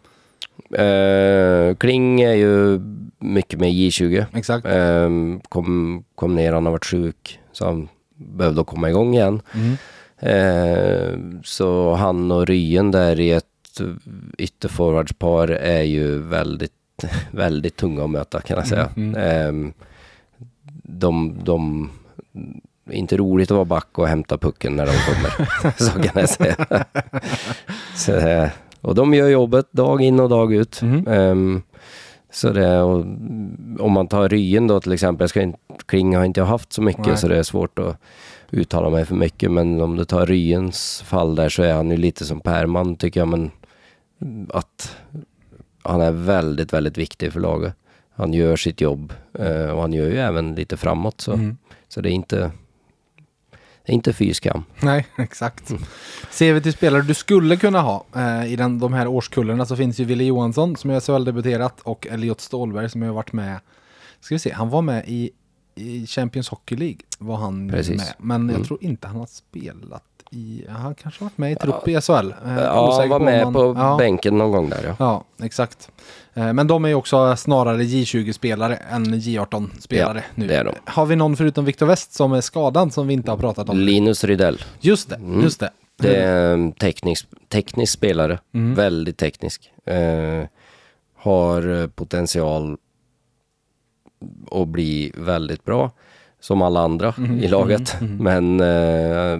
[SPEAKER 2] Eh, Kling är ju mycket med J20.
[SPEAKER 1] Exakt.
[SPEAKER 2] Eh, kom, kom ner, han har varit sjuk. Så han behövde komma igång igen.
[SPEAKER 1] Mm.
[SPEAKER 2] Eh, så han och Ryen där i ett ytterforwardspar är ju väldigt, väldigt tunga att möta kan jag säga.
[SPEAKER 1] Mm,
[SPEAKER 2] Eh, de, de, inte roligt att vara back och hämta pucken när de kommer. så kan jag säga. så, eh, och de gör jobbet dag in och dag ut.
[SPEAKER 1] Mhm.
[SPEAKER 2] Ehm, så det, och, om man tar Ryen då till exempel, jag ska inte, Kling har inte jag haft så mycket
[SPEAKER 1] Nej.
[SPEAKER 2] så det är svårt att uttala mig för mycket. Men om du tar Ryens fall där så är han ju lite som Perman tycker jag. Men att han är väldigt, väldigt viktig för laget. Han gör sitt jobb eh, och han gör ju även lite framåt. Så,
[SPEAKER 1] Mm.
[SPEAKER 2] så det är inte, det är inte fy skam.
[SPEAKER 1] Nej, exakt. Ser vi till spelare du skulle kunna ha eh, i den, de här årskullarna så finns ju Wille Johansson som är SHL-debuterat och Elliot Stålberg som har varit med. Ska vi se, han var med i, i Champions Hockey League. Var han
[SPEAKER 2] Precis.
[SPEAKER 1] med. Men
[SPEAKER 2] Mm.
[SPEAKER 1] jag tror inte han har spelat i, han kanske har varit med i trupp i SHL. Eh,
[SPEAKER 2] Ja, han var
[SPEAKER 1] på
[SPEAKER 2] med
[SPEAKER 1] han-
[SPEAKER 2] på
[SPEAKER 1] ja.
[SPEAKER 2] bänken någon gång där ja.
[SPEAKER 1] Ja, exakt. Eh, Men de är ju också snarare J20-spelare än J18-spelare
[SPEAKER 2] Ja,
[SPEAKER 1] nu.
[SPEAKER 2] det är de.
[SPEAKER 1] Har vi någon förutom Viktor West som är skadad som vi inte har pratat om?
[SPEAKER 2] Linus Rydell.
[SPEAKER 1] Just det,
[SPEAKER 2] Mm.
[SPEAKER 1] just det.
[SPEAKER 2] Det är en teknisk, teknisk spelare.
[SPEAKER 1] Mm.
[SPEAKER 2] Väldigt teknisk. Eh, har eh, potential att bli väldigt bra. Som alla andra
[SPEAKER 1] Mm,
[SPEAKER 2] i laget. Men eh,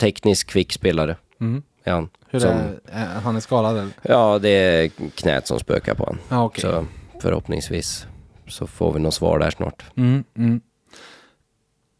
[SPEAKER 2] teknisk kvick spelare
[SPEAKER 1] Mm.
[SPEAKER 2] är han.
[SPEAKER 1] Hur
[SPEAKER 2] Som-
[SPEAKER 1] är, är han är skadad eller?
[SPEAKER 2] Ja, det är knät som spökar på honom.
[SPEAKER 1] Ja, okej.
[SPEAKER 2] Så förhoppningsvis så får vi något svar där snart.
[SPEAKER 1] Mm, mm.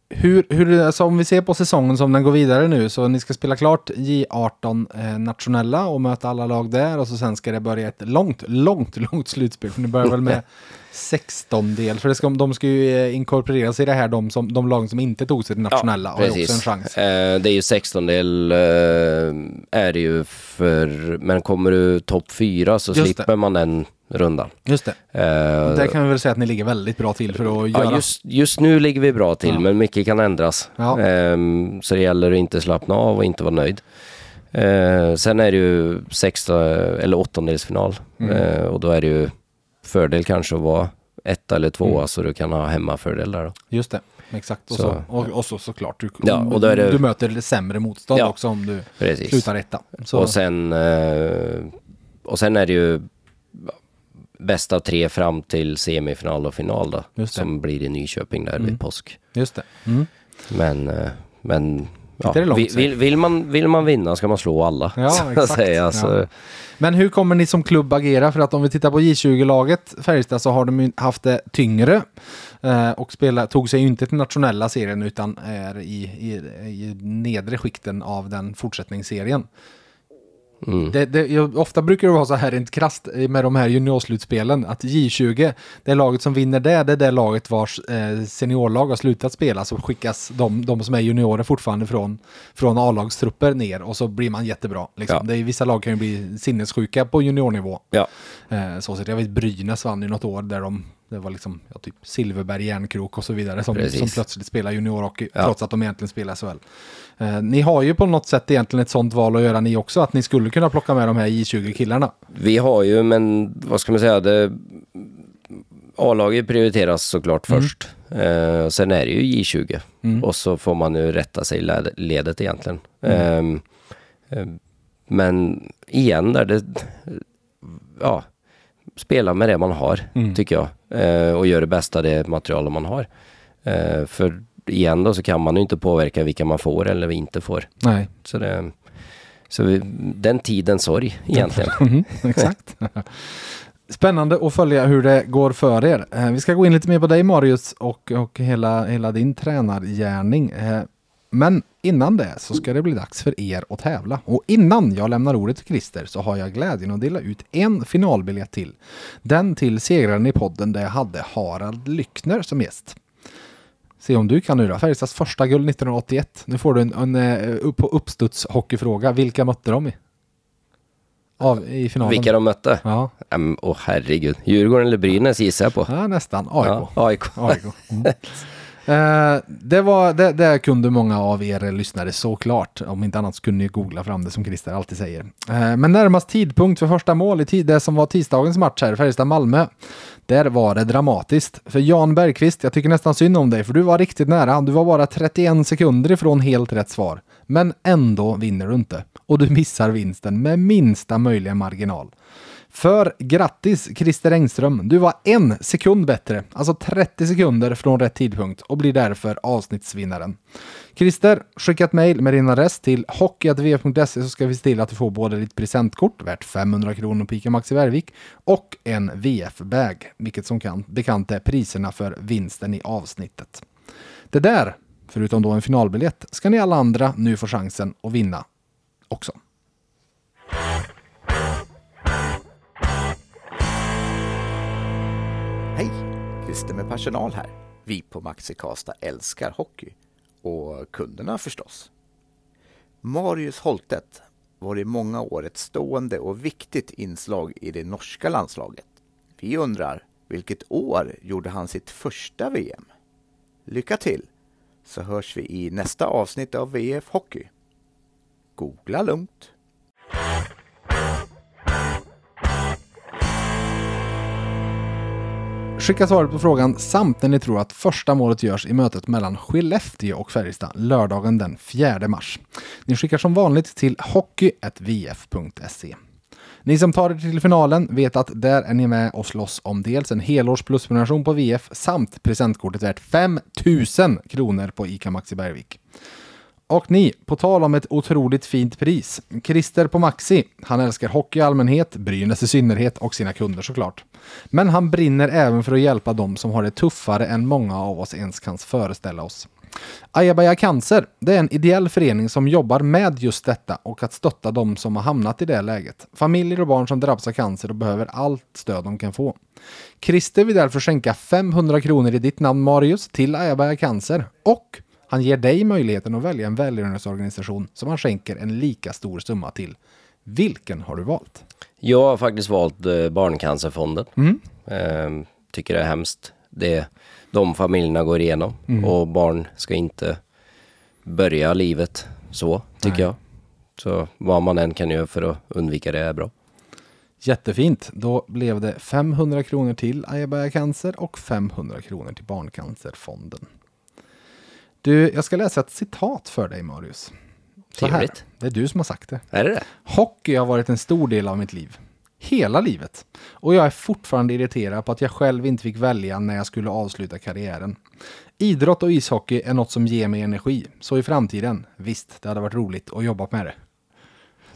[SPEAKER 1] Hur, hur, alltså om vi ser på säsongen som den går vidare nu så ni ska spela klart J18 eh, nationella och möta alla lag där och så sen ska det börja ett långt, långt, långt slutspel. För ni börjar väl med 16 del för det ska, de ska ju eh, inkorporeras i det här de, som, de lag som inte tog sig till nationella har ju också en chans.
[SPEAKER 2] Eh, det är ju 16 del eh, är det ju för, men kommer du topp 4 så
[SPEAKER 1] Just det.
[SPEAKER 2] slipper man den rundan.
[SPEAKER 1] Just det.
[SPEAKER 2] Eh,
[SPEAKER 1] Där kan vi väl säga att ni ligger väldigt bra till för att göra.
[SPEAKER 2] ja, just, just nu ligger vi bra till,
[SPEAKER 1] Ja.
[SPEAKER 2] men mycket kan ändras.
[SPEAKER 1] Ja.
[SPEAKER 2] Ehm, så det gäller att inte slappna av och inte vara nöjd. Eh, sen är det ju sexta eller åttondelsfinal
[SPEAKER 1] Mm.
[SPEAKER 2] Eh, och då är det ju fördel kanske att vara etta eller tvåa
[SPEAKER 1] Mm.
[SPEAKER 2] så du kan ha hemmafördel där då.
[SPEAKER 1] Just det, exakt. Och så,
[SPEAKER 2] Så-
[SPEAKER 1] och, och så såklart, du,
[SPEAKER 2] Ja, och då är det-
[SPEAKER 1] du möter sämre motstånd
[SPEAKER 2] Ja.
[SPEAKER 1] också om du
[SPEAKER 2] Precis.
[SPEAKER 1] slutar etta. Så,
[SPEAKER 2] Och sen, eh, och sen är det ju bästa av tre fram till semifinal och final då. Som blir i Nyköping där
[SPEAKER 1] Mm.
[SPEAKER 2] vid påsk.
[SPEAKER 1] Just det. Mm.
[SPEAKER 2] Men, eh, men ja, vill, vill, vill, man, vill man vinna ska man slå alla.
[SPEAKER 1] Ja, exakt.
[SPEAKER 2] säga.
[SPEAKER 1] Ja. Men hur kommer ni som klubb agera? För att om vi tittar på J20-laget Färjestad så har de haft det tyngre eh, och spela, tog sig inte till nationella serien utan är i, i, i nedre skikten av den fortsättningsserien.
[SPEAKER 2] Mm.
[SPEAKER 1] Det, det, jag, ofta brukar det vara så här rent krasst med de här juniorslutspelen att J20, det laget som vinner det, det är det laget vars eh, seniorlag har slutat spela så skickas de, de som är juniorer fortfarande från, från A-lagstrupper ner och så blir man jättebra. Liksom.
[SPEAKER 2] Ja.
[SPEAKER 1] Det är, vissa lag kan ju bli sinnessjuka på juniornivå.
[SPEAKER 2] Ja,
[SPEAKER 1] Eh, så, så jag vet Brynäs vann ju något år där de det var liksom ja, typ Silverberg, Järnkrok och så vidare som,
[SPEAKER 2] Precis.
[SPEAKER 1] som plötsligt spelar juniorhockey
[SPEAKER 2] Ja.
[SPEAKER 1] trots att de egentligen spelar SHL. Eh, ni har ju på något sätt egentligen ett sånt val att göra ni också, att ni skulle kunna plocka med de här J20-killarna.
[SPEAKER 2] vi har ju, men vad ska man säga, det, A-laget prioriteras såklart
[SPEAKER 1] Mm.
[SPEAKER 2] först. Eh, sen är det ju J20
[SPEAKER 1] Mm.
[SPEAKER 2] och så får man nu rätta sig i led- ledet egentligen.
[SPEAKER 1] Mm.
[SPEAKER 2] Ehm, ehm, men igen där det, ja, spela med det man har
[SPEAKER 1] Mm.
[SPEAKER 2] tycker jag. Eh, och gör det bästa av det material man har. Eh, för igen då så kan man ju inte påverka vilka man får eller inte får.
[SPEAKER 1] Nej,
[SPEAKER 2] Så, det, så vi, den tiden sorg egentligen.
[SPEAKER 1] Mhm, exakt. Spännande att följa hur det går för er. Eh, vi ska gå in lite mer på dig Marius och, och hela, hela din tränargärning. Men innan det så ska det bli dags för er att tävla. Och innan jag lämnar ordet till Christer så har jag glädjen att dela ut en finalbiljett till. Den till segraren i podden där jag hade Harald Lyckner som gäst. Se om du kan nu då. Färjestads första guld 1981. Nu får du en, en, eh, upp- uppstuds hockeyfråga. Vilka mötte de i? Av, I finalen.
[SPEAKER 2] Vilka de mötte?
[SPEAKER 1] Ja,
[SPEAKER 2] Um, Åh herregud. Djurgården eller Brynäs gissar jag på.
[SPEAKER 1] ja nästan. AIK.
[SPEAKER 2] Ja, AIK.
[SPEAKER 1] AIK. Mm. Eh, det, var, det, det kunde många av er lyssnare såklart. Om inte annat så kunde ni googla fram det som Christer alltid säger. Eh, men närmast tidpunkt för första mål i tid, det som var tisdagens match här, Färjestad-Malmö. Där var det dramatiskt. För Jan Bergqvist, jag tycker nästan synd om dig, för du var riktigt nära. Du var bara 31 sekunder ifrån helt rätt svar. Men ändå vinner du inte. Och du missar vinsten med minsta möjliga marginal. För grattis Christer Engström, du var en sekund bättre, alltså 30 sekunder från rätt tidpunkt och blir därför avsnittsvinnaren. Christer, skicka ett mejl med din adress till hockey.vf.se så ska vi se till att du får både ditt presentkort värt 500 kronor på ICA Maxi Värvik och en VF-bag, vilket som kan bekant är priserna för vinsten i avsnittet. Det där, förutom då en finalbiljett, ska ni alla andra nu få chansen att vinna också.
[SPEAKER 4] Christer med personal här. Vi på Maxi Karlstad älskar hockey. Och kunderna förstås. Marius Holtet var i många år ett stående och viktigt inslag i det norska landslaget. Vi undrar, vilket år gjorde han sitt första VM? Lycka till! Så hörs vi i nästa avsnitt av VF Hockey. Googla lugnt!
[SPEAKER 1] Skicka svaret på frågan samt när ni tror att första målet görs i mötet mellan Skellefteå och Färjestad lördagen den 4 mars. Ni skickar som vanligt till hockey.vf.se. Ni som tar er till finalen vet att där är ni med och slåss om dels en helårs plusprenumeration på VF samt presentkortet värt 5000 kronor på ICA Maxi Bergvik. Och ni, på tal om ett otroligt fint pris. Christer på Maxi, han älskar hockey i allmänhet, Brynäs i synnerhet och sina kunder såklart. Men han brinner även för att hjälpa dem som har det tuffare än många av oss ens kan föreställa oss. Ayabaya Cancer, det är en ideell förening som jobbar med just detta och att stötta dem som har hamnat i det läget. Familjer och barn som drabbas av cancer och behöver allt stöd de kan få. Christer vill därför skänka 500 kronor i ditt namn Marius till Ayabaya Cancer och han ger dig möjligheten att välja en välgörenhetsorganisation som han skänker en lika stor summa till. Vilken har du valt?
[SPEAKER 2] Jag har faktiskt valt eh, Barncancerfonden.
[SPEAKER 1] Mm.
[SPEAKER 2] Eh, tycker det är hemskt. Det de familjerna går igenom.
[SPEAKER 1] Mm.
[SPEAKER 2] Och barn ska inte börja livet så, tycker
[SPEAKER 1] Nej.
[SPEAKER 2] jag. Så vad man än kan göra för att undvika det är bra.
[SPEAKER 1] Jättefint. Då blev det 500 kronor till Ayabaya Cancer och 500 kronor till Barncancerfonden. Du, jag ska läsa ett citat för dig Marius.
[SPEAKER 2] Trevligt.
[SPEAKER 1] Det är du som har sagt det.
[SPEAKER 2] Är det det?
[SPEAKER 1] Hockey har varit en stor del av mitt liv. Hela livet. Och jag är fortfarande irriterad på att jag själv inte fick välja när jag skulle avsluta karriären. Idrott och ishockey är något som ger mig energi. Så i framtiden, visst, det hade varit roligt att jobba med det.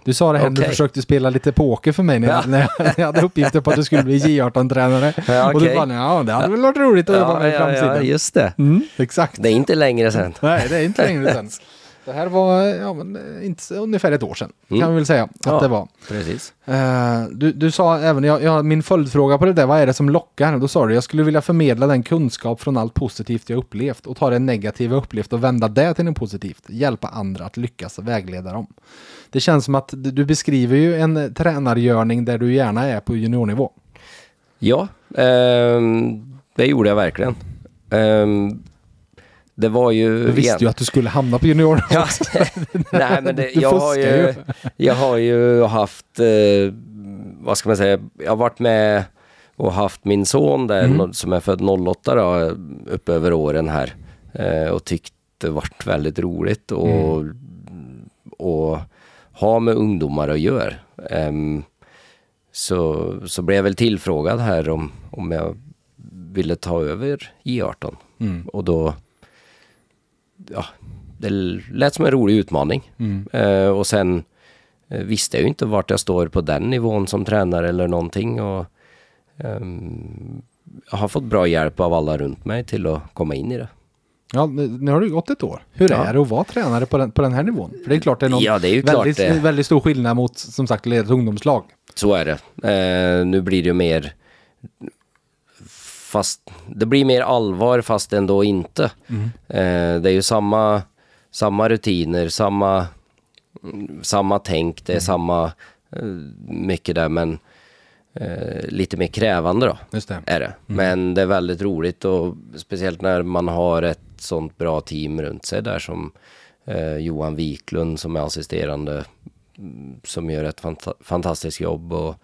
[SPEAKER 1] Du sa det här när du försökte spela lite poker för mig när jag,
[SPEAKER 2] Ja.
[SPEAKER 1] jag, när jag hade uppgifter på att du skulle bli J18-tränare.
[SPEAKER 2] Ja,
[SPEAKER 1] Och du bara, ja det hade väl varit roligt att jobba med i framtiden.
[SPEAKER 2] just det.
[SPEAKER 1] Mm, exakt.
[SPEAKER 2] Det är inte längre sen.
[SPEAKER 1] Nej, det är inte längre sedan. Det här var ja, men, eh, inte, ungefär ett år sedan,
[SPEAKER 2] Mm.
[SPEAKER 1] kan vi väl säga att
[SPEAKER 2] Ja.
[SPEAKER 1] det var.
[SPEAKER 2] Precis.
[SPEAKER 1] Eh, du, du sa även, jag, jag, min följdfråga på det där, vad är det som lockar? Då sa du, jag skulle vilja förmedla den kunskap från allt positivt jag upplevt och ta det negativa jag upplevt och vända det till något positivt. Hjälpa andra att lyckas och vägleda dem. Det känns som att du, beskriver ju en eh, tränargörning där du gärna är på juniornivå.
[SPEAKER 2] Ja, ehm, det gjorde jag verkligen. Ehm, det var ju...
[SPEAKER 1] Du visste ju att du skulle hamna på junior.
[SPEAKER 2] Ja, nej men det, jag, har ju, jag har ju haft, eh, vad ska man säga, jag har varit med och haft min son där
[SPEAKER 1] Mm.
[SPEAKER 2] som är född 08 då, upp över åren här eh, och tyckt det varit väldigt roligt och,
[SPEAKER 1] Mm.
[SPEAKER 2] och ha med ungdomar att göra. Ehm, så, så blev jag väl tillfrågad här om, om jag ville ta över J18
[SPEAKER 1] Mm.
[SPEAKER 2] och då ja, det lät som en rolig utmaning.
[SPEAKER 1] Mm.
[SPEAKER 2] Eh, och sen eh, visste jag ju inte vart jag står på den nivån som tränare eller någonting. Och, ehm, jag har fått bra hjälp av alla runt mig till att komma in i det.
[SPEAKER 1] Ja, nu nu har det gått ett år. Hur
[SPEAKER 2] Ja.
[SPEAKER 1] är det att vara tränare på den, på den här nivån? För det är klart det är någon
[SPEAKER 2] Ja, det är
[SPEAKER 1] väldigt,
[SPEAKER 2] det.
[SPEAKER 1] väldigt stor skillnad mot, som sagt, leda ett ungdomslag.
[SPEAKER 2] Så är det. Eh, nu blir det ju mer fast det blir mer allvar fast ändå inte. Eh, det är ju samma, samma rutiner, samma, mm, samma tänk, det är samma eh, mycket där men eh, lite mer krävande då.
[SPEAKER 1] Det.
[SPEAKER 2] Är det. Men det är väldigt roligt och speciellt när man har ett sånt bra team runt sig där som eh, Johan Wiklund som är assisterande mm, som gör ett fanta fantastiskt jobb och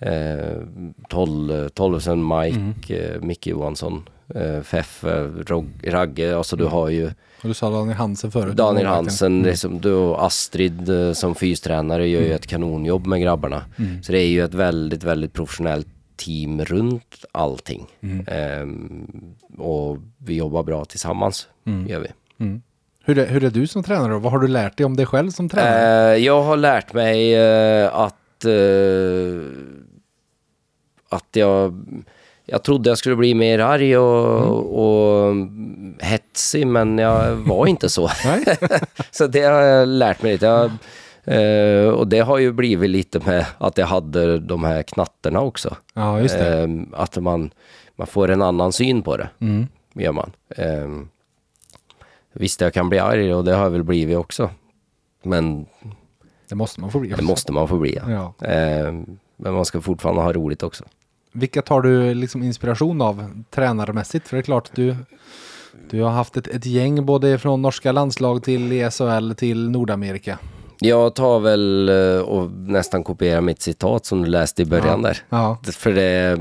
[SPEAKER 2] eh, Toll, Tollefsen, Mike, eh, Micke Johansson, eh, Feffe, Rog, Ragge, alltså du har ju
[SPEAKER 1] Och du sa Daniel Hansen förut.
[SPEAKER 2] Daniel. Hansen, liksom, du och Astrid eh, som fystränare gör ju ett kanonjobb med grabbarna. Så det är ju ett väldigt, väldigt professionellt team runt allting. Ehm, och vi jobbar bra tillsammans, gör vi.
[SPEAKER 1] Mm. Hur, är, hur är du som tränare då? Vad har du lärt dig om dig själv som tränare?
[SPEAKER 2] Eh, jag har lärt mig eh, att, eh, att jag, jag trodde jag skulle bli mer arg och, och hetsig, men jag var inte så. Så det har jag lärt mig lite. Jag, eh, och det har ju blivit lite med att jag hade de här knatterna också.
[SPEAKER 1] Ja, just det.
[SPEAKER 2] Eh, att man, man får en annan syn på det,
[SPEAKER 1] Mm.
[SPEAKER 2] gör man. Eh, visst, jag kan bli arg och det har jag väl blivit också. Men
[SPEAKER 1] Det måste man få bli.
[SPEAKER 2] det måste man få bli. Ja.
[SPEAKER 1] Ja.
[SPEAKER 2] Men man ska fortfarande ha roligt också.
[SPEAKER 1] Vilka tar du liksom inspiration av tränarmässigt? För det är klart att du, du har haft ett, ett gäng både från norska landslag till ESHL till Nordamerika.
[SPEAKER 2] Jag tar väl eh, och nästan kopierar mitt citat som du läste i början
[SPEAKER 1] Ja.
[SPEAKER 2] där.
[SPEAKER 1] Ja,
[SPEAKER 2] För det,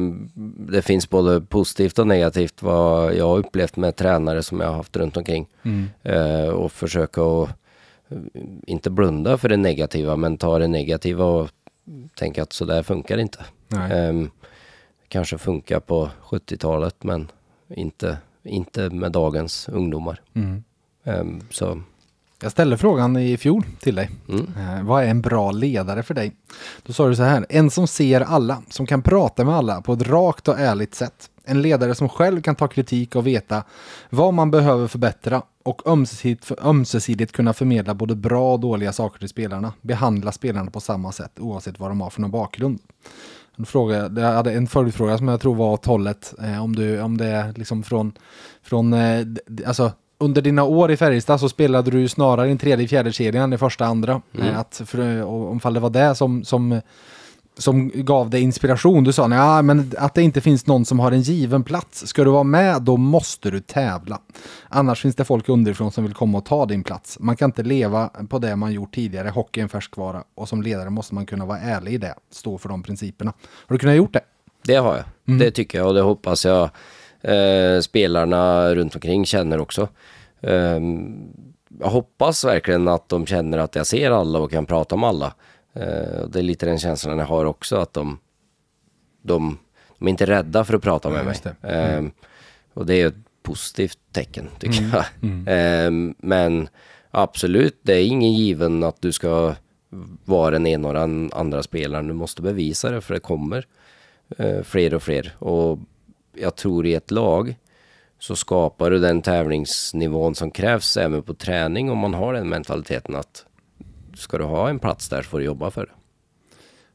[SPEAKER 2] det finns både positivt och negativt vad jag har upplevt med tränare som jag har haft runt omkring.
[SPEAKER 1] mm.
[SPEAKER 2] Eh, och försöka att eh, inte blunda för det negativa men ta det negativa och tänka att så där funkar inte.
[SPEAKER 1] nej.
[SPEAKER 2] Kanske funkar på 70-talet men inte, inte med dagens ungdomar.
[SPEAKER 1] Mm.
[SPEAKER 2] Ehm, så
[SPEAKER 1] Jag ställde frågan i fjol till dig.
[SPEAKER 2] mm.
[SPEAKER 1] Eh, vad är en bra ledare för dig? Då sa du så här. En som ser alla, som kan prata med alla på ett rakt och ärligt sätt. En ledare som själv kan ta kritik och veta vad man behöver förbättra och ömsesidigt, ömsesidigt kunna förmedla både bra och dåliga saker till spelarna. Behandla spelarna på samma sätt oavsett vad de har för någon bakgrund. En fråga, jag hade en följdfråga som jag tror var åt hållet. Eh, om, du, om det är liksom från, från eh, alltså, under dina år i Färjestad så spelade du snarare i tredje, fjärde kedjan i första, andra. Eh, att för, om fall det var det som, som, som gav dig inspiration. Du sa nej, men att det inte finns någon som har en given plats. Ska du vara med, då måste du tävla. Annars finns det folk underifrån som vill komma och ta din plats. Man kan inte leva på det man gjort tidigare. Hockey är en färskvara och som ledare måste man kunna vara ärlig i det. Stå för de principerna. Har du kunnat gjort det?
[SPEAKER 2] Det har jag.
[SPEAKER 1] Mm.
[SPEAKER 2] Det tycker jag och det hoppas jag eh, spelarna runt omkring känner också. Ehm, jag hoppas verkligen att de känner att jag ser alla och kan prata om alla. Eh, det är lite den känslan jag har också att de, de, de är inte rädda för att prata med mig. Ehm, och det är ett positivt tecken tycker
[SPEAKER 1] Mm.
[SPEAKER 2] jag. Ehm, men absolut, det är ingen given att du ska vara den ena och den andra spelaren. Du måste bevisa det för det kommer eh, fler och fler. Och jag tror i ett lag så skapar du den tävlingsnivån som krävs även på träning om man har den mentaliteten att ska du ha en plats där så får du jobba för det.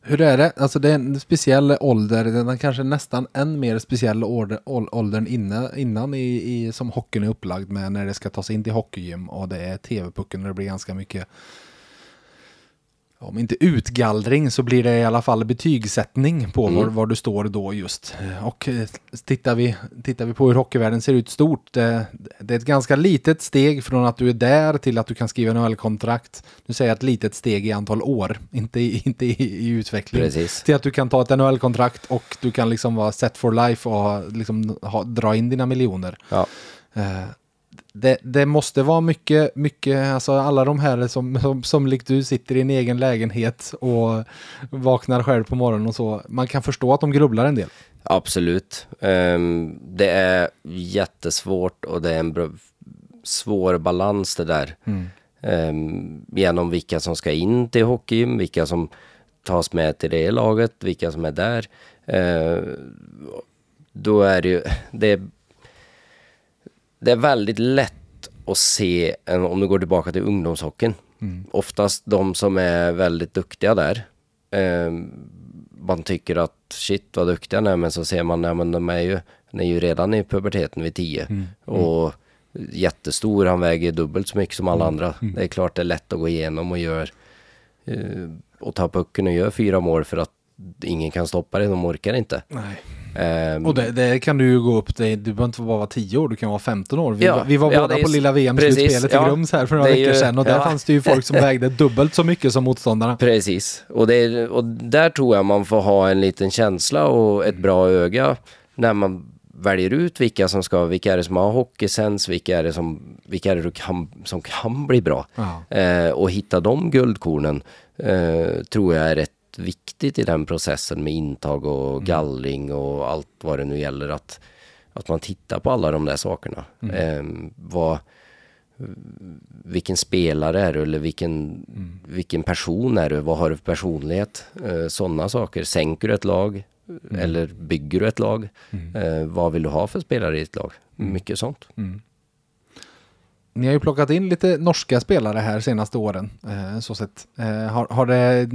[SPEAKER 1] Hur är det? Alltså det är en speciell ålder, den är kanske nästan än mer speciell ålder, åldern innan, innan i, i, som hockeyn är upplagd med när det ska tas in till hockeygym och det är tv-pucken och det blir ganska mycket om inte utgallring så blir det i alla fall betygssättning på var, var du står då just. Och eh, tittar vi, tittar vi på hur hockeyvärlden ser ut stort, det, det är ett ganska litet steg från att du är där till att du kan skriva NHL-kontrakt. Nu säger jag ett litet steg i antal år, inte i, inte i, i utveckling.
[SPEAKER 2] Precis.
[SPEAKER 1] Till att du kan ta ett NHL-kontrakt och du kan liksom vara set for life och liksom ha, dra in dina miljoner.
[SPEAKER 2] Ja.
[SPEAKER 1] Det, det måste vara mycket, mycket, alltså alla de här som, som, som likt du sitter i en egen lägenhet och vaknar själv på morgonen och så. Man kan förstå att de grubblar en del.
[SPEAKER 2] Absolut. Ehm, det är jättesvårt och det är en svår balans det där. Ehm, genom vilka som ska in till hockeyn, vilka som tas med till det laget, vilka som är där. Ehm, då är det ju, det är, det är väldigt lätt att se, om du går tillbaka till ungdomshockeyn, oftast de som är väldigt duktiga där, ehm, man tycker att shit vad duktiga de är. Men så ser man, nej men de är ju, de är ju redan i puberteten vid 10 och jättestor, han väger dubbelt så mycket som alla andra. Det är klart det är lätt att gå igenom och gör eh, och ta pucken och gör fyra mål för att ingen kan stoppa dig, de orkar inte.
[SPEAKER 1] Nej.
[SPEAKER 2] Ehm,
[SPEAKER 1] Och det, det kan du ju gå upp, det, du behöver inte bara vara 10 år, du kan vara 15 år. Vi,
[SPEAKER 2] Ja,
[SPEAKER 1] var- vi var
[SPEAKER 2] ja,
[SPEAKER 1] båda på lilla VM-slutspelet i
[SPEAKER 2] ja.
[SPEAKER 1] Grums här för några veckor
[SPEAKER 2] ju-
[SPEAKER 1] sedan och där fanns det ju folk som vägde dubbelt så mycket som motståndarna.
[SPEAKER 2] Precis, och, är, och där tror jag man får ha en liten känsla och ett bra öga när man väljer ut vilka som ska, vilka är det som har hockeysens, vilka är det som, vilka är det kan, som kan bli bra. Eh, och hitta de guldkornen eh, tror jag är rätt viktigt i den processen med intag och gallring och allt vad det nu gäller. Att, att man tittar på alla de där sakerna. Eh, vad, vilken spelare är du eller vilken, vilken person är du? Vad har du för personlighet? Eh, Sådana saker. Sänker du ett lag? Eller bygger du ett lag? Eh, vad vill du ha för spelare i ett lag? Mycket sånt.
[SPEAKER 1] Ni har ju plockat in lite norska spelare här senaste åren. Eh, så sett. Eh, har, har det,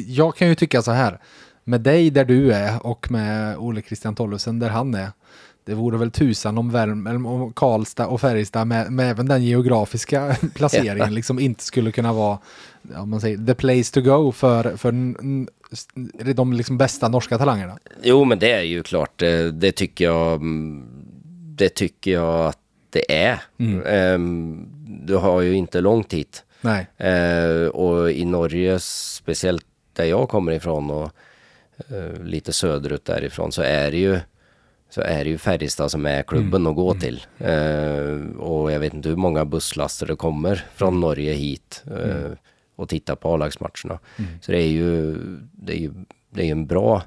[SPEAKER 1] jag kan ju tycka så här. Med dig där du är och med Ole Christian Tollefsen där han är. Det vore väl tusan om, Värm, om Karlstad och Färjestad med, med även den geografiska placeringen liksom inte skulle kunna vara ja, man säger, the place to go för, för de liksom bästa norska talangerna.
[SPEAKER 2] Jo, men det är ju klart. Det, det tycker jag. mm, Det tycker jag att det är. Ehm, du har ju inte långt hit. Eh, och i Norge, speciellt där jag kommer ifrån och eh, lite söderut därifrån, så är det ju så är det ju Färjestad som är klubben att gå till. Eh, och jag vet inte hur många busslaster det kommer från Norge hit eh, och titta på A-lagsmatcherna. Så det är ju, det är ju, det är en bra,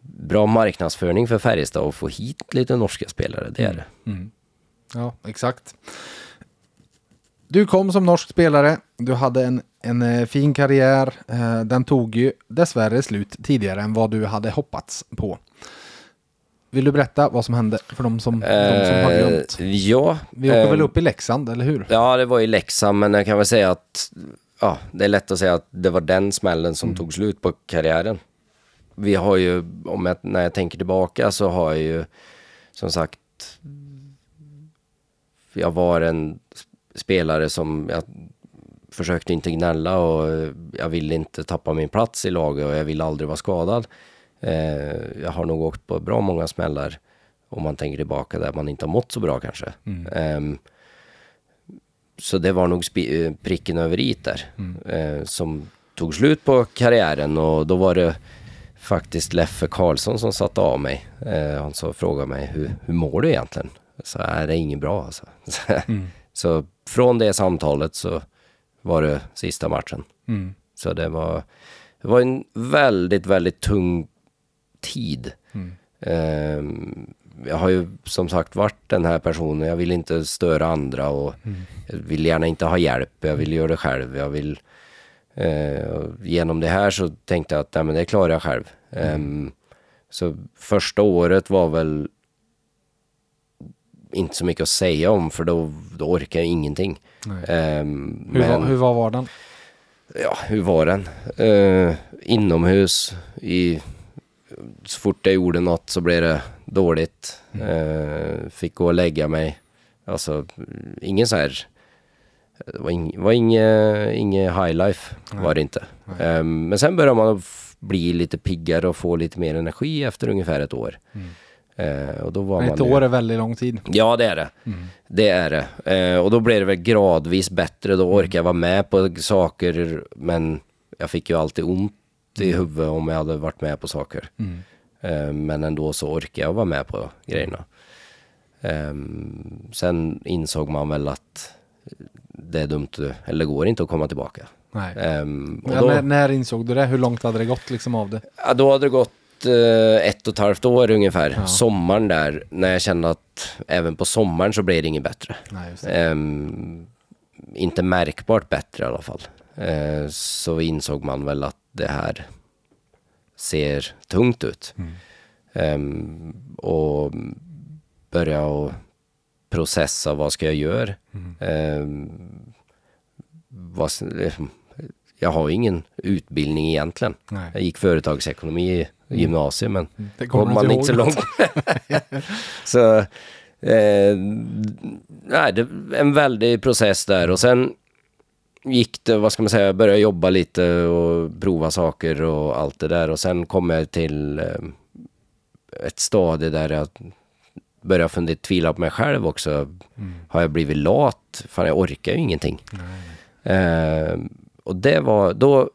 [SPEAKER 2] bra marknadsföring för Färjestad att få hit lite norska spelare, det är det.
[SPEAKER 1] Ja, exakt. Du kom som norsk spelare. Du hade en, en eh, fin karriär. Eh, Den tog ju dessvärre slut tidigare än vad du hade hoppats på. Vill du berätta vad som hände för de som, de som har glömt?
[SPEAKER 2] Eh, ja.
[SPEAKER 1] Vi åker
[SPEAKER 2] eh,
[SPEAKER 1] väl upp i Leksand, eller hur?
[SPEAKER 2] Ja, det var i Leksand, men jag kan väl säga att ja, det är lätt att säga att det var den smällen som tog slut på karriären. Vi har ju, om jag, när jag tänker tillbaka så har jag ju som sagt, jag var en spelare som jag försökte inte gnälla och jag ville inte tappa min plats i laget och jag ville aldrig vara skadad. Eh, jag har nog åkt på bra många smällar om man tänker tillbaka där man inte har mått så bra kanske. Ehm, så det var nog eh, pricken över i där eh, som tog slut på karriären och då var det faktiskt Leffe Karlsson som satte av mig. Han så frågade mig hur, hur mår du egentligen? Så är det är inget bra alltså. så från det samtalet så var det sista matchen.
[SPEAKER 1] Mm.
[SPEAKER 2] Så det var, det var en väldigt, väldigt tung tid. Ehm, jag har ju som sagt varit den här personen, jag vill inte störa andra och jag vill gärna inte ha hjälp, jag vill göra det själv. Jag vill, och genom det här så tänkte jag att nej, men det klarar jag själv. Ehm, så första året var väl inte så mycket att säga om för då, då orkar jag ingenting.
[SPEAKER 1] Nej.
[SPEAKER 2] Ehm,
[SPEAKER 1] Hur,
[SPEAKER 2] men-
[SPEAKER 1] var, hur var vardagen?
[SPEAKER 2] Ja, hur var den? Eh, inomhus. I, så fort jag gjorde något så blev det dåligt. Eh, fick gå och lägga mig. Alltså, ingen så här... Det var, ing, var inget, inget high life, var det inte. Eh, men sen började man bli lite piggare och få lite mer energi efter ungefär ett år. Eh, och då var
[SPEAKER 1] Ett
[SPEAKER 2] man ju-
[SPEAKER 1] år är väldigt lång tid.
[SPEAKER 2] Ja, det är det. Det är det. Eh, och då blev det väl gradvis bättre. Då orkade jag vara med på saker, men jag fick ju alltid ont i huvudet om jag hade varit med på saker. Eh, men ändå så orkade jag vara med på grejerna. Eh, sen insåg man väl att det är dumt, eller det går inte att komma tillbaka.
[SPEAKER 1] Nej.
[SPEAKER 2] Eh, och
[SPEAKER 1] Ja,
[SPEAKER 2] då,
[SPEAKER 1] när, när insåg du det? Hur långt hade det gått liksom av det?
[SPEAKER 2] Ja, då hade det gått eh, ett och ett halvt år ungefär.
[SPEAKER 1] Ja.
[SPEAKER 2] Sommaren där, när jag kände att även på sommaren så blev det inget bättre.
[SPEAKER 1] Nej, det.
[SPEAKER 2] Ehm, inte märkbart bättre i alla fall. Eh, så insåg man väl att det här ser tungt ut. Ehm, och börja och processa vad ska jag göra. Ehm, vad, s- jag har ingen utbildning egentligen.
[SPEAKER 1] Nej.
[SPEAKER 2] Jag gick företagsekonomi gymnasiet men
[SPEAKER 1] Det kommer
[SPEAKER 2] man
[SPEAKER 1] inte
[SPEAKER 2] så långt. så eh, nej, det en väldig process där och sen gick det, vad ska man säga, började jobba lite och prova saker och allt det där. Och sen kom jag till eh, ett stadie där jag började fundera, tvivla på mig själv också. Har jag blivit lat? Fan, jag orkar ju ingenting. Eh, och det var, då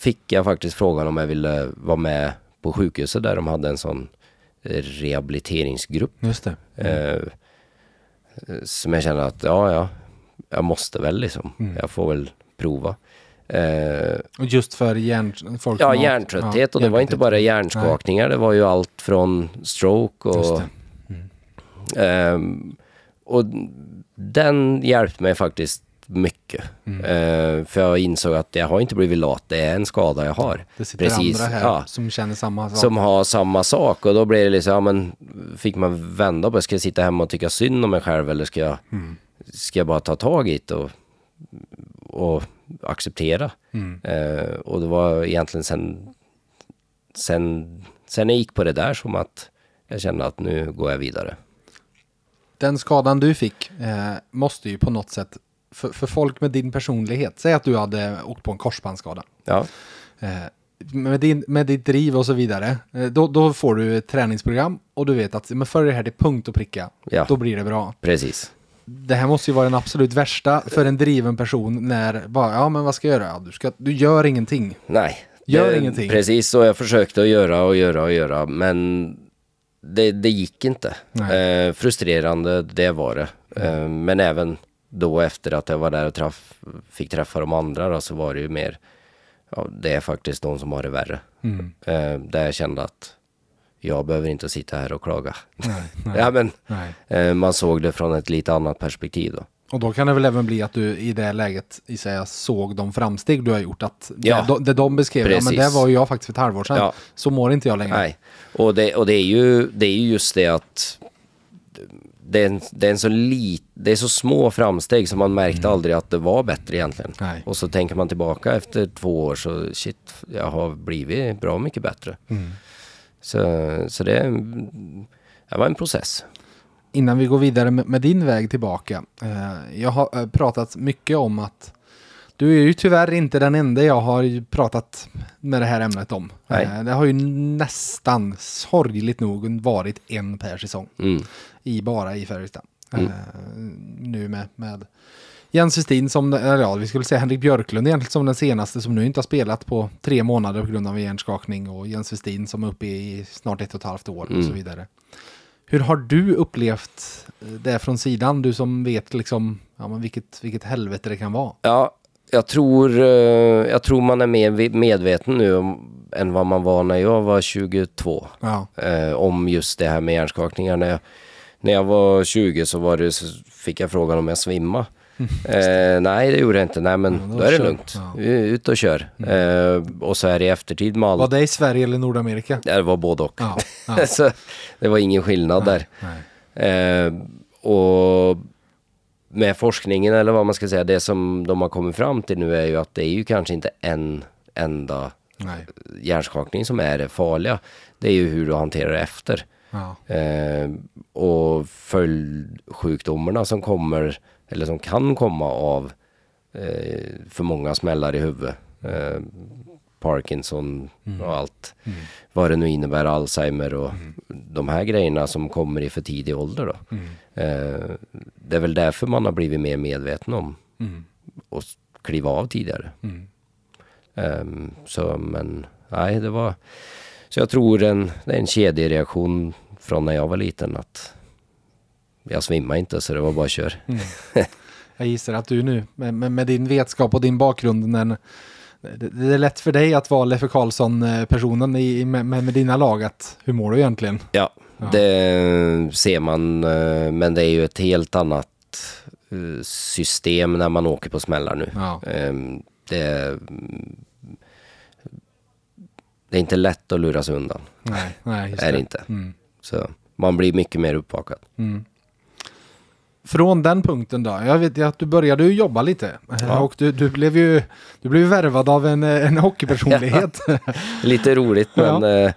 [SPEAKER 2] fick jag faktiskt frågan om jag ville vara med på sjukhuset där de hade en sån eh, rehabiliteringsgrupp.
[SPEAKER 1] Just det.
[SPEAKER 2] Eh, som jag kände att, ja, ja, jag måste väl liksom.
[SPEAKER 1] Mm.
[SPEAKER 2] Jag får väl prova. Eh,
[SPEAKER 1] Och just för hjärn, folk
[SPEAKER 2] ja, hjärntrötthet
[SPEAKER 1] ja,
[SPEAKER 2] och det var inte bara hjärnskakningar, det var ju allt från stroke och...
[SPEAKER 1] det.
[SPEAKER 2] Ehm, och den hjälpte mig faktiskt mycket.
[SPEAKER 1] Mm.
[SPEAKER 2] Eh, för jag insåg att jag har inte blivit lat, det är en skada jag har.
[SPEAKER 1] Det sitter andra här
[SPEAKER 2] ja.
[SPEAKER 1] som känner samma sak.
[SPEAKER 2] Som har samma sak och då blev det liksom, ja men fick man vända på det. Ska jag sitta hemma och tycka synd om mig själv eller ska jag,
[SPEAKER 1] Mm.
[SPEAKER 2] ska jag bara ta tag i det och, och acceptera?
[SPEAKER 1] Mm.
[SPEAKER 2] Eh, och det var egentligen sen, sen, sen jag gick på det där som att jag kände att nu går jag vidare.
[SPEAKER 1] Den skadan du fick eh, måste ju på något sätt, för, för folk med din personlighet, säg att du hade åkt på en korsbandsskada.
[SPEAKER 2] Ja,
[SPEAKER 1] Eh, med, din, med ditt driv och så vidare, eh, då, då får du ett träningsprogram och du vet att men för det här till punkt och pricka,
[SPEAKER 2] Ja.
[SPEAKER 1] då blir det bra.
[SPEAKER 2] precis.
[SPEAKER 1] Det här måste ju vara den absolut värsta för en driven person när, bara, ja men vad ska jag göra? Ja, Du, ska, du gör ingenting.
[SPEAKER 2] Nej.
[SPEAKER 1] Gör
[SPEAKER 2] det,
[SPEAKER 1] ingenting.
[SPEAKER 2] Precis så jag försökte att göra och göra och göra men det, det gick inte. Eh, frustrerande, det var det. Eh, men även då efter att jag var där och träff, fick träffa de andra då, så var det ju mer, ja, det är faktiskt de som har det värre.
[SPEAKER 1] Mm.
[SPEAKER 2] Eh, där jag kände att jag behöver inte sitta här och klaga.
[SPEAKER 1] Nej, nej,
[SPEAKER 2] Ja, men eh, man såg det från ett lite annat perspektiv då.
[SPEAKER 1] Och då kan det väl även bli att du i det läget i sig såg de framsteg du har gjort. Att
[SPEAKER 2] Ja.
[SPEAKER 1] det, de, det de beskrev, ja men det var ju jag faktiskt för ett halvår sedan.
[SPEAKER 2] Ja.
[SPEAKER 1] Så mår inte jag längre.
[SPEAKER 2] Nej, och det, och det, är, ju, det är ju just det att det är, en, det, är en så lit, det är så små framsteg som man märkte aldrig att det var bättre egentligen.
[SPEAKER 1] Nej.
[SPEAKER 2] Och så tänker man tillbaka efter två år så shit, jag har blivit bra mycket bättre.
[SPEAKER 1] Mm.
[SPEAKER 2] Så, så det, det var en process.
[SPEAKER 1] Innan vi går vidare med, med din väg tillbaka. Eh, jag har eh, pratat mycket om att du är ju tyvärr inte den enda jag har pratat med det här ämnet om.
[SPEAKER 2] Nej.
[SPEAKER 1] Eh, det har ju nästan sorgligt nog varit en per säsong.
[SPEAKER 2] Mm.
[SPEAKER 1] I bara i Färjestad.
[SPEAKER 2] Mm.
[SPEAKER 1] Eh, nu med, med Jens Westin som, eller ja, vi skulle säga Henrik Björklund egentligen som den senaste som nu inte har spelat på tre månader på grund av hjärnskakning och Jens Westin som är uppe i snart ett och ett halvt år och
[SPEAKER 2] Mm.
[SPEAKER 1] så vidare. Hur har du upplevt det från sidan? Du som vet liksom, ja men vilket, vilket helvete det kan vara.
[SPEAKER 2] Ja, jag tror, eh, jag tror man är mer medveten nu om, än vad man var när jag var 22.
[SPEAKER 1] Ja,
[SPEAKER 2] eh, om just det här med hjärnskakningar. När jag, när jag var 20 så, var det, så fick jag frågan om jag svimmade. Eh, nej, det gjorde jag inte. Nej, men
[SPEAKER 1] Ja, då
[SPEAKER 2] då är det
[SPEAKER 1] kör.
[SPEAKER 2] lugnt.
[SPEAKER 1] Ja. Mm.
[SPEAKER 2] Ut och kör. Eh, och så är det i eftertid med
[SPEAKER 1] var
[SPEAKER 2] allt.
[SPEAKER 1] det i Sverige eller Nordamerika?
[SPEAKER 2] Det var både och.
[SPEAKER 1] Ja,
[SPEAKER 2] så det var ingen skillnad där.
[SPEAKER 1] Nej.
[SPEAKER 2] Eh, och med forskningen eller vad man ska säga, det som de har kommit fram till nu är ju att det är ju kanske inte en enda
[SPEAKER 1] Nej.
[SPEAKER 2] hjärnskakning som är det farliga. Det är ju hur du hanterar det efter.
[SPEAKER 1] Ja.
[SPEAKER 2] Eh, och följdsjukdomarna som kommer, eller som kan komma av eh, för många smällar i huvudet. Eh, Parkinson och allt. Vad det nu innebär, Alzheimer och de här grejerna som kommer i för tidig ålder då.
[SPEAKER 1] Mm.
[SPEAKER 2] Eh, det är väl därför man har blivit mer medveten om
[SPEAKER 1] Mm.
[SPEAKER 2] att kliva av tidigare.
[SPEAKER 1] Mm.
[SPEAKER 2] Ehm, så men nej, det var... Så jag tror en, det är en kedjereaktion från när jag var liten att jag svimmade inte så det var bara kör.
[SPEAKER 1] Jag gissar att du nu med, med, din vetskap och din bakgrund när, det, det är lätt för dig att vara Leffe Karlsson-personen i, med, med, dina lag. Att, hur mår du egentligen?
[SPEAKER 2] Ja,
[SPEAKER 1] Ja.
[SPEAKER 2] det ser man men det är ju ett helt annat eh, system när man åker på smällar nu.
[SPEAKER 1] Ja.
[SPEAKER 2] Ehm, det, det är inte lätt att lura sig undan.
[SPEAKER 1] Nej, nej just
[SPEAKER 2] är det inte.
[SPEAKER 1] Mm.
[SPEAKER 2] Så man blir mycket mer uppvakad.
[SPEAKER 1] Mm. Från den punkten då, jag vet ju att du började ju jobba lite
[SPEAKER 2] Ja.
[SPEAKER 1] och du, du blev ju du blev värvad av en, en hockeypersonlighet.
[SPEAKER 2] Lite roligt men eh,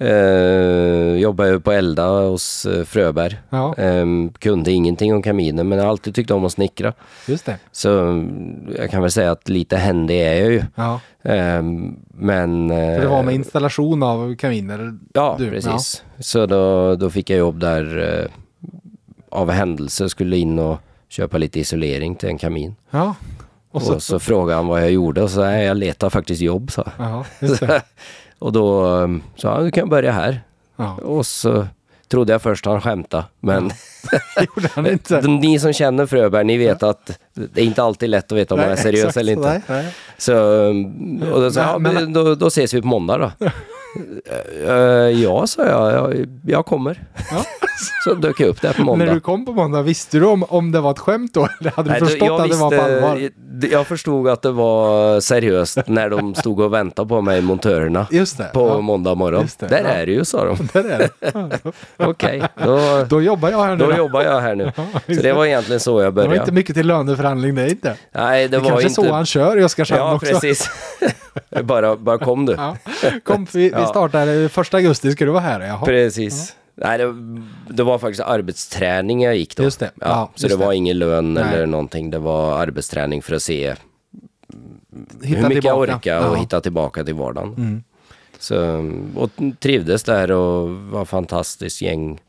[SPEAKER 2] Eh, jobbade ju på Elda hos eh, Fröberg.
[SPEAKER 1] Ja,
[SPEAKER 2] Ehm, kunde ingenting om kaminer men jag har alltid tyckt om att snickra.
[SPEAKER 1] just det.
[SPEAKER 2] Så mm, jag kan väl säga att lite händig är jag ju.
[SPEAKER 1] Ja,
[SPEAKER 2] Ehm, men...
[SPEAKER 1] för det var med
[SPEAKER 2] eh,
[SPEAKER 1] installation av kaminer.
[SPEAKER 2] Ja,
[SPEAKER 1] du,
[SPEAKER 2] precis. Så då, då fick jag jobb där eh, av händelse. Skulle in och köpa lite isolering till en kamin.
[SPEAKER 1] Ja, och
[SPEAKER 2] Och
[SPEAKER 1] så,
[SPEAKER 2] så, frågade han vad jag gjorde och så nej, jag letar faktiskt jobb sa jag. Och då um, sa han, du kan börja här.
[SPEAKER 1] Ja.
[SPEAKER 2] Och så trodde jag först han skämtade. Men
[SPEAKER 1] han
[SPEAKER 2] de, ni som känner Fröberg, ni vet att det är inte alltid lätt att veta om man är
[SPEAKER 1] Nej,
[SPEAKER 2] seriös
[SPEAKER 1] exakt,
[SPEAKER 2] eller inte.
[SPEAKER 1] nej, nej.
[SPEAKER 2] Så, um, och då sa ja,
[SPEAKER 1] men,
[SPEAKER 2] då, då ses vi på måndag då. Eh, ja, sa jag, jag, jag kommer.
[SPEAKER 1] Ja.
[SPEAKER 2] Så dök jag upp där på måndag.
[SPEAKER 1] När du kom på måndag, visste du om, om det var ett skämt då? Eller hade du
[SPEAKER 2] Nej,
[SPEAKER 1] förstått att det var på
[SPEAKER 2] visste-
[SPEAKER 1] allvar?
[SPEAKER 2] Jag förstod att det var seriöst när de stod och väntade på mig, montörerna,
[SPEAKER 1] Just det.
[SPEAKER 2] på
[SPEAKER 1] ja,
[SPEAKER 2] måndag morgon.
[SPEAKER 1] Det,
[SPEAKER 2] Där
[SPEAKER 1] ja.
[SPEAKER 2] är det ju, sa de.
[SPEAKER 1] där är det. Ja.
[SPEAKER 2] Okej, då,
[SPEAKER 1] Då jobbar jag här nu.
[SPEAKER 2] då
[SPEAKER 1] då.
[SPEAKER 2] jobbar jag här nu. Så det var egentligen så jag
[SPEAKER 1] det var
[SPEAKER 2] började.
[SPEAKER 1] inte mycket till löneförhandling det inte.
[SPEAKER 2] Nej, det,
[SPEAKER 1] Det,
[SPEAKER 2] var
[SPEAKER 1] kanske
[SPEAKER 2] inte...
[SPEAKER 1] så han kör i Oskarshamn
[SPEAKER 2] Ja,
[SPEAKER 1] också.
[SPEAKER 2] precis. bara, bara kom du.
[SPEAKER 1] Ja. Kom, vi, vi
[SPEAKER 2] Ja.
[SPEAKER 1] startar första augusti, ska du vara här? Jaha.
[SPEAKER 2] Precis. Nej, det, det var faktiskt arbetsträning jag gick då.
[SPEAKER 1] Just det.
[SPEAKER 2] Ja,
[SPEAKER 1] Ja,
[SPEAKER 2] så det var
[SPEAKER 1] det.
[SPEAKER 2] ingen lön
[SPEAKER 1] Nej.
[SPEAKER 2] eller någonting. Det var arbetsträning för att se
[SPEAKER 1] Hitta
[SPEAKER 2] hur mycket
[SPEAKER 1] tillbaka.
[SPEAKER 2] jag orkar och
[SPEAKER 1] Ja.
[SPEAKER 2] hitta tillbaka till vardagen.
[SPEAKER 1] Mm.
[SPEAKER 2] Så, och trivdes där och var fantastiskt gäng.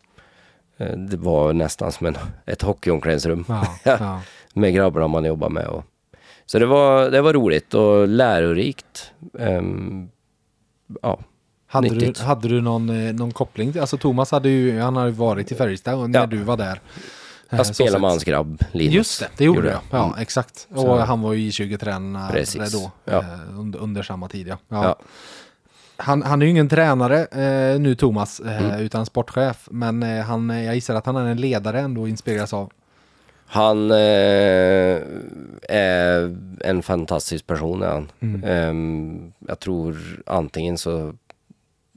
[SPEAKER 2] Eh, Det var nästan som en, ett hockeyomklädningsrum
[SPEAKER 1] Ja, ja.
[SPEAKER 2] med grabbarna man jobbar med. Och, så det var, det var roligt och lärorikt. Ehm, ja,
[SPEAKER 1] Hade, du, hade du någon, eh, någon koppling? till- Alltså Thomas hade ju, han hade varit i Färjestad och när
[SPEAKER 2] Ja.
[SPEAKER 1] du var där. Eh,
[SPEAKER 2] jag
[SPEAKER 1] så
[SPEAKER 2] spelade med hans grabb Linus.
[SPEAKER 1] Just det, det gjorde
[SPEAKER 2] Gjorde jag.
[SPEAKER 1] Ja,
[SPEAKER 2] Mm.
[SPEAKER 1] exakt. Och
[SPEAKER 2] Så-
[SPEAKER 1] han var ju i 20-tränare
[SPEAKER 2] Precis.
[SPEAKER 1] då.
[SPEAKER 2] Ja.
[SPEAKER 1] eh, under, under samma tid ja. ja.
[SPEAKER 2] Ja.
[SPEAKER 1] Han, han är ju ingen tränare eh, nu Thomas, eh,
[SPEAKER 2] Mm.
[SPEAKER 1] utan sportchef. Men eh, han, eh, jag gissar att han är en ledare ändå och inspireras av.
[SPEAKER 2] Han eh, är en fantastisk person är han.
[SPEAKER 1] Mm.
[SPEAKER 2] Ehm, jag tror antingen så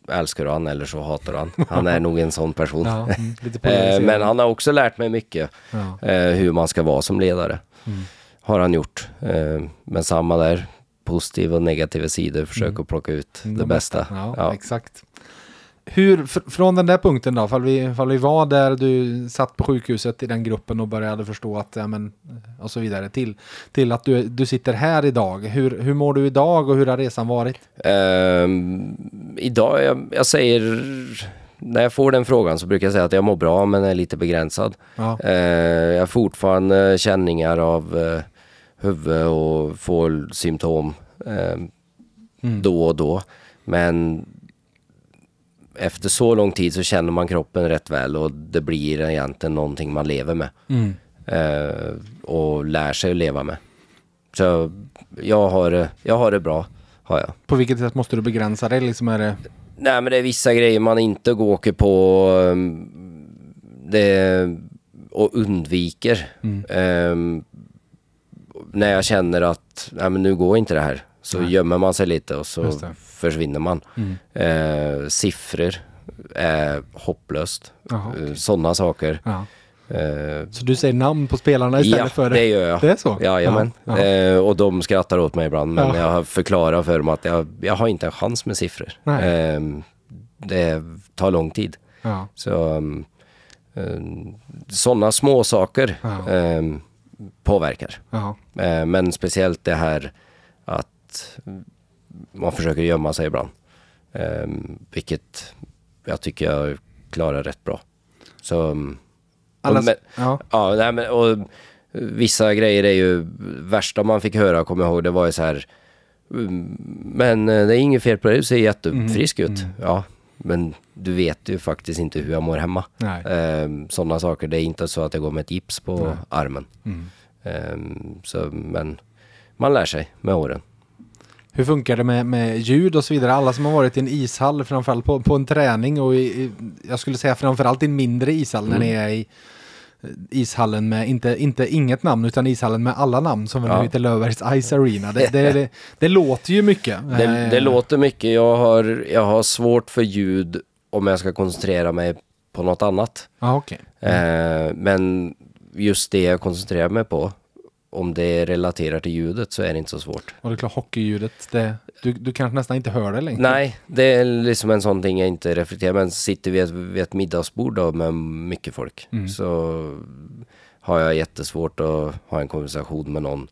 [SPEAKER 2] älskar du han eller så hatar du han. Han är nog en sån person.
[SPEAKER 1] Ja, mm,
[SPEAKER 2] Eh, men han har också lärt mig mycket
[SPEAKER 1] Ja.
[SPEAKER 2] eh, hur man ska vara som ledare.
[SPEAKER 1] Mm.
[SPEAKER 2] Har han gjort. Eh, men samma där, positiva och negativa sidor, försök att plocka ut
[SPEAKER 1] Mm,
[SPEAKER 2] det
[SPEAKER 1] de
[SPEAKER 2] bästa.
[SPEAKER 1] Ja. exakt. Hur, fr- från den där punkten då, fall vi, fall vi var där du satt på sjukhuset i den gruppen och började förstå att, ja men, och så vidare, till, till att du, du sitter här idag. Hur, hur mår du idag och hur har resan varit?
[SPEAKER 2] Ehm, idag, jag, jag säger, när jag får den frågan så brukar jag säga att jag mår bra men är lite begränsad.
[SPEAKER 1] Ja,
[SPEAKER 2] Eh, jag har fortfarande känningar av uh, huvud och får symptom eh,
[SPEAKER 1] Mm.
[SPEAKER 2] då och då. Men efter så lång tid så känner man kroppen rätt väl och det blir egentligen någonting man lever med.
[SPEAKER 1] mm.
[SPEAKER 2] eh, och lär sig att leva med. Så jag har, jag har det bra, har jag.
[SPEAKER 1] På vilket sätt måste du begränsa dig? Liksom är det,
[SPEAKER 2] Nej men det är vissa grejer man inte går åker på um, det, och undviker.
[SPEAKER 1] Mm.
[SPEAKER 2] Ehm, när jag känner att nej, men nu går inte det här så
[SPEAKER 1] Nej.
[SPEAKER 2] gömmer man sig lite och så. Försvinner man.
[SPEAKER 1] mm.
[SPEAKER 2] Eh, siffror är hopplöst.
[SPEAKER 1] Okej.
[SPEAKER 2] Sådana saker.
[SPEAKER 1] ja.
[SPEAKER 2] Eh,
[SPEAKER 1] Så du säger namn på spelarna istället
[SPEAKER 2] ja,
[SPEAKER 1] för...
[SPEAKER 2] det gör jag.
[SPEAKER 1] Det är så?
[SPEAKER 2] Jajamän.
[SPEAKER 1] Ja, ja.
[SPEAKER 2] Eh, och de skrattar åt mig ibland men
[SPEAKER 1] Ja.
[SPEAKER 2] jag har förklarat för dem att jag, jag har inte en chans med siffror. Eh, det tar lång tid.
[SPEAKER 1] Ja.
[SPEAKER 2] Så um, um, sådana små saker
[SPEAKER 1] Ja.
[SPEAKER 2] påverkar.
[SPEAKER 1] Ja.
[SPEAKER 2] Eh, men speciellt det här att man försöker gömma sig ibland. Um, vilket jag tycker jag klarar rätt bra. Så, och
[SPEAKER 1] Alla,
[SPEAKER 2] men-
[SPEAKER 1] ja.
[SPEAKER 2] Ja, nej, men, och vissa grejer är ju, värsta man fick höra, kommer jag ihåg, det var ju så här, "Mm, men eh, det är inget fel på dig, du ser jättefrisk
[SPEAKER 1] Mm,
[SPEAKER 2] ut.
[SPEAKER 1] mm.
[SPEAKER 2] Ja, men du vet ju faktiskt inte hur jag mår hemma. Ehm, Sådana saker, det är inte så att jag går med ett gips på
[SPEAKER 1] Nej.
[SPEAKER 2] armen.
[SPEAKER 1] Mm.
[SPEAKER 2] Ehm, så, men man lär sig med åren.
[SPEAKER 1] Hur funkar det med, med ljud och så vidare? Alla som har varit i en ishall, framförallt på, på en träning och i, i, jag skulle säga framförallt i en mindre ishall när ni
[SPEAKER 2] Mm.
[SPEAKER 1] är i eh, ishallen med, inte, inte inget namn utan ishallen med alla namn som
[SPEAKER 2] Ja.
[SPEAKER 1] nu heter Löfbergs Ice Arena. Det, det, det, det låter ju mycket.
[SPEAKER 2] Det,
[SPEAKER 1] Eh,
[SPEAKER 2] det låter mycket, jag har, jag har svårt för ljud om jag ska koncentrera mig på något annat.
[SPEAKER 1] Ja, okej.
[SPEAKER 2] Eh, men just det jag koncentrerar mig på om det relaterar till ljudet så är det inte så svårt.
[SPEAKER 1] Och det är klart, hockeyljudet, det, du, du kanske nästan inte hör det längre.
[SPEAKER 2] Nej, det är liksom en sån ting jag inte reflekterar Men sitter vi vid ett, middagsbord då med mycket folk
[SPEAKER 1] Mm.
[SPEAKER 2] så har jag jättesvårt att ha en konversation med någon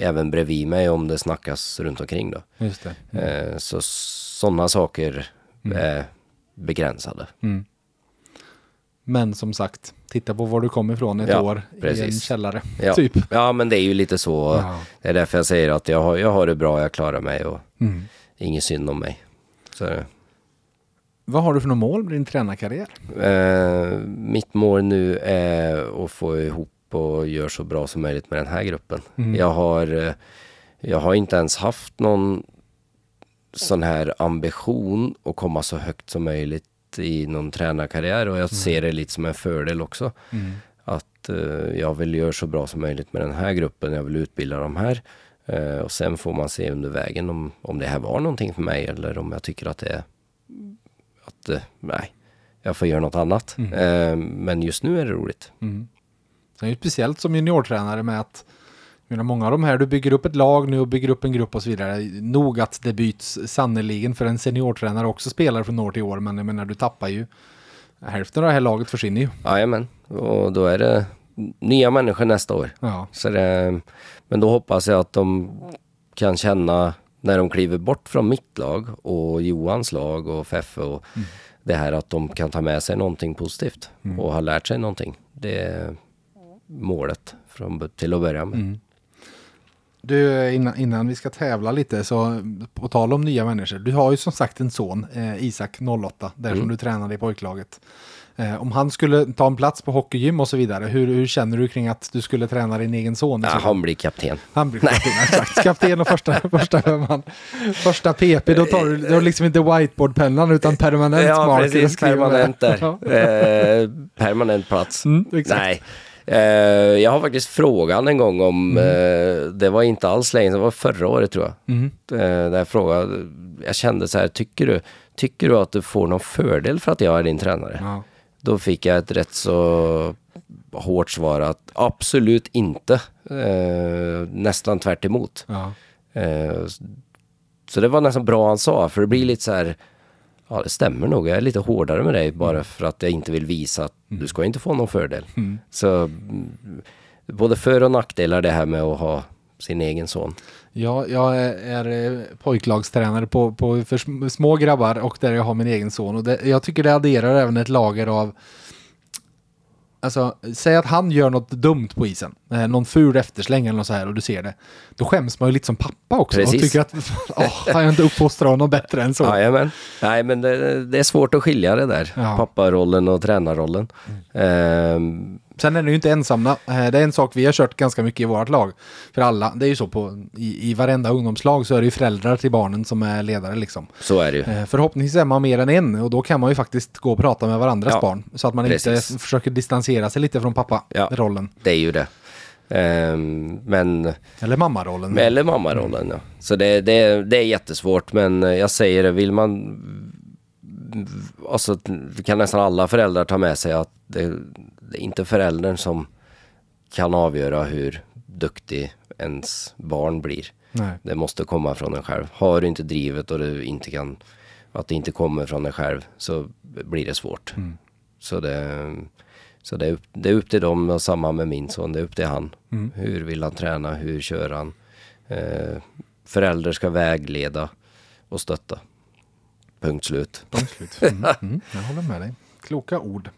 [SPEAKER 2] även bredvid mig om det snackas runt omkring då.
[SPEAKER 1] Det.
[SPEAKER 2] Eh, så sådana saker
[SPEAKER 1] Mm.
[SPEAKER 2] är begränsade.
[SPEAKER 1] Men som sagt, titta på var du kom ifrån ett
[SPEAKER 2] Ja,
[SPEAKER 1] år i en
[SPEAKER 2] precis.
[SPEAKER 1] källare.
[SPEAKER 2] Ja.
[SPEAKER 1] Typ.
[SPEAKER 2] ja, men det är ju lite så.
[SPEAKER 1] Ja.
[SPEAKER 2] Det är därför jag säger att jag har, jag har det bra, jag klarar mig och
[SPEAKER 1] Mm.
[SPEAKER 2] inget synd om mig. Så.
[SPEAKER 1] Vad har du för något mål med din tränarkarriär?
[SPEAKER 2] Eh, mitt mål nu är att få ihop och göra så bra som möjligt med den här gruppen.
[SPEAKER 1] Mm.
[SPEAKER 2] Jag, har, eh, jag har inte ens haft någon sån här ambition att komma så högt som möjligt i någon tränarkarriär och jag ser det lite som en fördel också. Att eh, jag vill göra så bra som möjligt med den här gruppen, jag vill utbilda de här. Eh, och sen får man se under vägen om, om det här var någonting för mig eller om jag tycker att det är att eh, nej, jag får göra något annat. Eh, men just nu är det roligt.
[SPEAKER 1] Sen är det ju speciellt som juniortränare med att menar, många av de här, du bygger upp ett lag nu och bygger upp en grupp och så vidare. Nog att det byts sannoliken för en seniortränare också spelar från år till år, men jag menar du tappar ju hälften av det här laget försvinner ju.
[SPEAKER 2] Jajamän, och då är det nya människor nästa år.
[SPEAKER 1] Ja,
[SPEAKER 2] Så det, men då hoppas jag att de kan känna när de kliver bort från mitt lag och Johans lag och Feffe och det här att de kan ta med sig någonting positivt och ha lärt sig någonting. Det är målet från, till att börja med.
[SPEAKER 1] Du, innan, innan vi ska tävla lite, så på tal om nya människor. Du har ju som sagt en son, eh, Isak 08, där som du tränade i pojklaget. Eh, om han skulle ta en plats på hockeygym och så vidare, hur, hur känner du kring att du skulle träna din egen son?
[SPEAKER 2] Ja, han blir kapten.
[SPEAKER 1] Han blir kapten, exakt. Kapten och första, första femman. Första PP, då tar du, då liksom inte whiteboardpennan utan permanent
[SPEAKER 2] Ja,
[SPEAKER 1] marker. och
[SPEAKER 2] precis. Permanent där. Eh, permanent plats.
[SPEAKER 1] Mm.
[SPEAKER 2] Nej. Eh, jag har faktiskt frågan en gång om, eh, det var inte alls länge det var förra året tror jag.
[SPEAKER 1] Mm.
[SPEAKER 2] Eh, där jag frågade, jag kände så här, tycker du, tycker du att du får någon fördel för att jag är din tränare?
[SPEAKER 1] Ja.
[SPEAKER 2] Då fick jag ett rätt så hårt svar att absolut inte. Nästan tvärt emot.
[SPEAKER 1] Ja.
[SPEAKER 2] Så det var nästan bra han sa, för det blir lite så här, ja det stämmer nog, jag är lite hårdare med dig bara för att jag inte vill visa att du ska inte få någon fördel. Så mm, både för och nackdelar det här med att ha sin egen son.
[SPEAKER 1] Ja, jag är, eh, pojklagstränare på, på för sm- små grabbar och där jag har min egen son. Och det, jag tycker det adderar även ett lager av Alltså, säg att han gör något dumt på isen. Eh, någon ful eftersläng eller något så här och du ser det. Då skäms man ju lite som pappa också. Och
[SPEAKER 2] Precis.
[SPEAKER 1] tycker att, åh, har jag inte uppfostrat honom bättre än så?
[SPEAKER 2] Jajamän. Nej men det, det är svårt att skilja det där.
[SPEAKER 1] Ja.
[SPEAKER 2] Papparollen och tränarrollen. Ehm,
[SPEAKER 1] Sen är ni ju inte ensamma. Eh, Det är en sak vi har kört ganska mycket i vårt lag. För alla, det är ju så på, i, i varenda ungdomslag så är det ju föräldrar till barnen som är ledare liksom.
[SPEAKER 2] så är det ju.
[SPEAKER 1] Eh, Förhoppningsvis är man mer än en och då kan man ju faktiskt gå och prata med varandras
[SPEAKER 2] Ja,
[SPEAKER 1] barn. Så att man
[SPEAKER 2] precis.
[SPEAKER 1] inte försöker distansera sig lite från
[SPEAKER 2] Ja.
[SPEAKER 1] pappa-rollen.
[SPEAKER 2] Det är ju det. Ehm, men
[SPEAKER 1] Eller mammarollen.
[SPEAKER 2] Eller mammarollen ja. Så det, det, det är jättesvårt men eh, jag säger det, vill man Alltså kan nästan alla föräldrar ta med sig att det, det är inte föräldern som kan avgöra hur duktig ens barn blir.
[SPEAKER 1] Nej.
[SPEAKER 2] Det måste komma från en själv. Har du inte drivet och du inte kan, att det inte kommer från dig själv så blir det svårt. Så, det, så det, är upp, det är upp till dem och samma med min son, det är upp till han. Hur vill han träna, hur kör han? Eh, föräldrar ska vägleda och stötta. Punkt slut.
[SPEAKER 1] Punkt slut. Mm, mm, jag håller med dig. Kloka ord.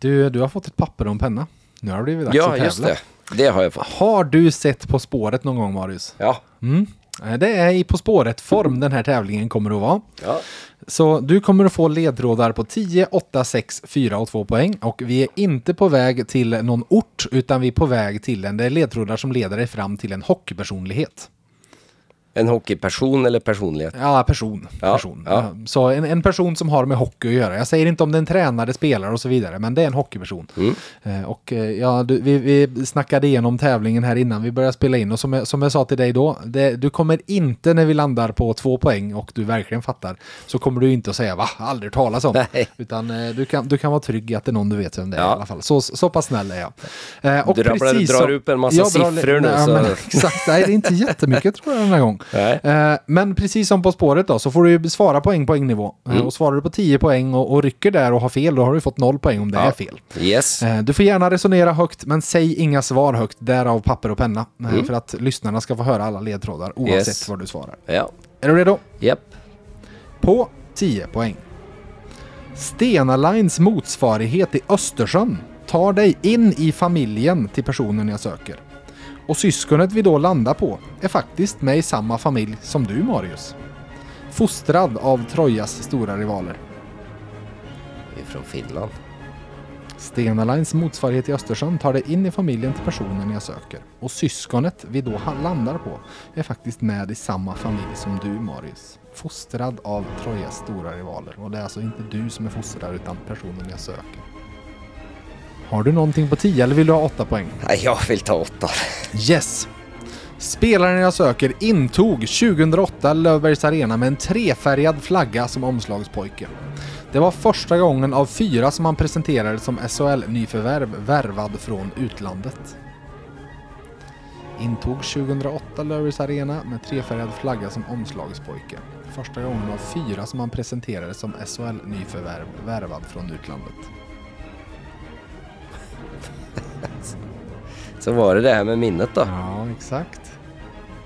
[SPEAKER 1] Du, du har fått ett papper och en penna. Nu har det blivit dags att
[SPEAKER 2] Ja,
[SPEAKER 1] tävla.
[SPEAKER 2] just det. Det har jag fått.
[SPEAKER 1] Har du sett På spåret någon gång, Marius?
[SPEAKER 2] Ja.
[SPEAKER 1] Mm. Eh, Det är i På spåret-form den här tävlingen kommer att vara.
[SPEAKER 2] ja.
[SPEAKER 1] Så du kommer att få ledtrådar på 10, 8, 6, 4 och 2 poäng. Och vi är inte på väg till någon ort, utan vi är på väg till en. Det är ledtrådar som leder dig fram till en hockeypersonlighet.
[SPEAKER 2] En hockeyperson eller personlighet?
[SPEAKER 1] Ja, person.
[SPEAKER 2] Ja,
[SPEAKER 1] person.
[SPEAKER 2] ja.
[SPEAKER 1] Så en, en person som har med hockey att göra. Jag säger inte om det är en tränare, spelare och så vidare, men det är en hockeyperson.
[SPEAKER 2] Mm.
[SPEAKER 1] Eh, och eh, ja, du, vi, vi snackade igenom tävlingen här innan vi började spela in och som jag, som jag sa till dig då, det, du kommer inte när vi landar på två poäng och du verkligen fattar, så kommer du inte att säga va, aldrig talas om.
[SPEAKER 2] Nej.
[SPEAKER 1] Utan eh, du, kan, du kan vara trygg i att det är någon du vet vem det är
[SPEAKER 2] Ja.
[SPEAKER 1] i alla fall. Så, så pass snäll är jag. Och
[SPEAKER 2] Du
[SPEAKER 1] precis
[SPEAKER 2] drar
[SPEAKER 1] som-
[SPEAKER 2] upp en massa
[SPEAKER 1] drar-
[SPEAKER 2] siffror nu,
[SPEAKER 1] Nej,
[SPEAKER 2] så-
[SPEAKER 1] men, exakt, nej det är inte jättemycket tror jag den här gången. Eh, Men precis som På spåret då så får du ju svara poäng poängnivå. Eh,
[SPEAKER 2] Mm.
[SPEAKER 1] Och svarar du på 10 poäng och, och rycker där och har fel då har du fått 0 poäng om det
[SPEAKER 2] Ja.
[SPEAKER 1] är fel.
[SPEAKER 2] Yes.
[SPEAKER 1] Eh, Du får gärna resonera högt men säg inga svar högt, därav papper och penna. Eh, För att lyssnarna ska få höra alla ledtrådar oavsett
[SPEAKER 2] Mm. Yes.
[SPEAKER 1] vad du svarar.
[SPEAKER 2] Ja.
[SPEAKER 1] Är du redo?
[SPEAKER 2] Japp.
[SPEAKER 1] På 10 poäng. Stena Lines motsvarighet i Östersjön tar dig in i familjen till personen jag söker. Och syskonet vi då landar på är faktiskt med i samma familj som du Marius. Fostrad av Trojas stora rivaler.
[SPEAKER 2] Vi är från Finland.
[SPEAKER 1] Stena Lines motsvarighet i Östersjön tar dig in i familjen till personen jag söker. Och syskonet vi då landar på är faktiskt med i samma familj som du Marius. Fostrad av Trojas stora rivaler. Och det är alltså inte du som är fostrad utan personen jag söker. Har du någonting på 10 eller vill du ha 8 poäng?
[SPEAKER 2] Nej, jag vill ta åtta.
[SPEAKER 1] Yes! Spelaren jag söker intog 2008 Löfbergs Arena med en trefärgad flagga som omslagspojke. Det var första gången av fyra som han presenterades som SHL-nyförvärv värvad från utlandet. Intog 2008 Löfbergs Arena med trefärgad flagga som omslagspojke. Första gången av fyra som han presenterades som SHL-nyförvärv värvad från utlandet.
[SPEAKER 2] Så var det det här med minnet då.
[SPEAKER 1] Ja, exakt.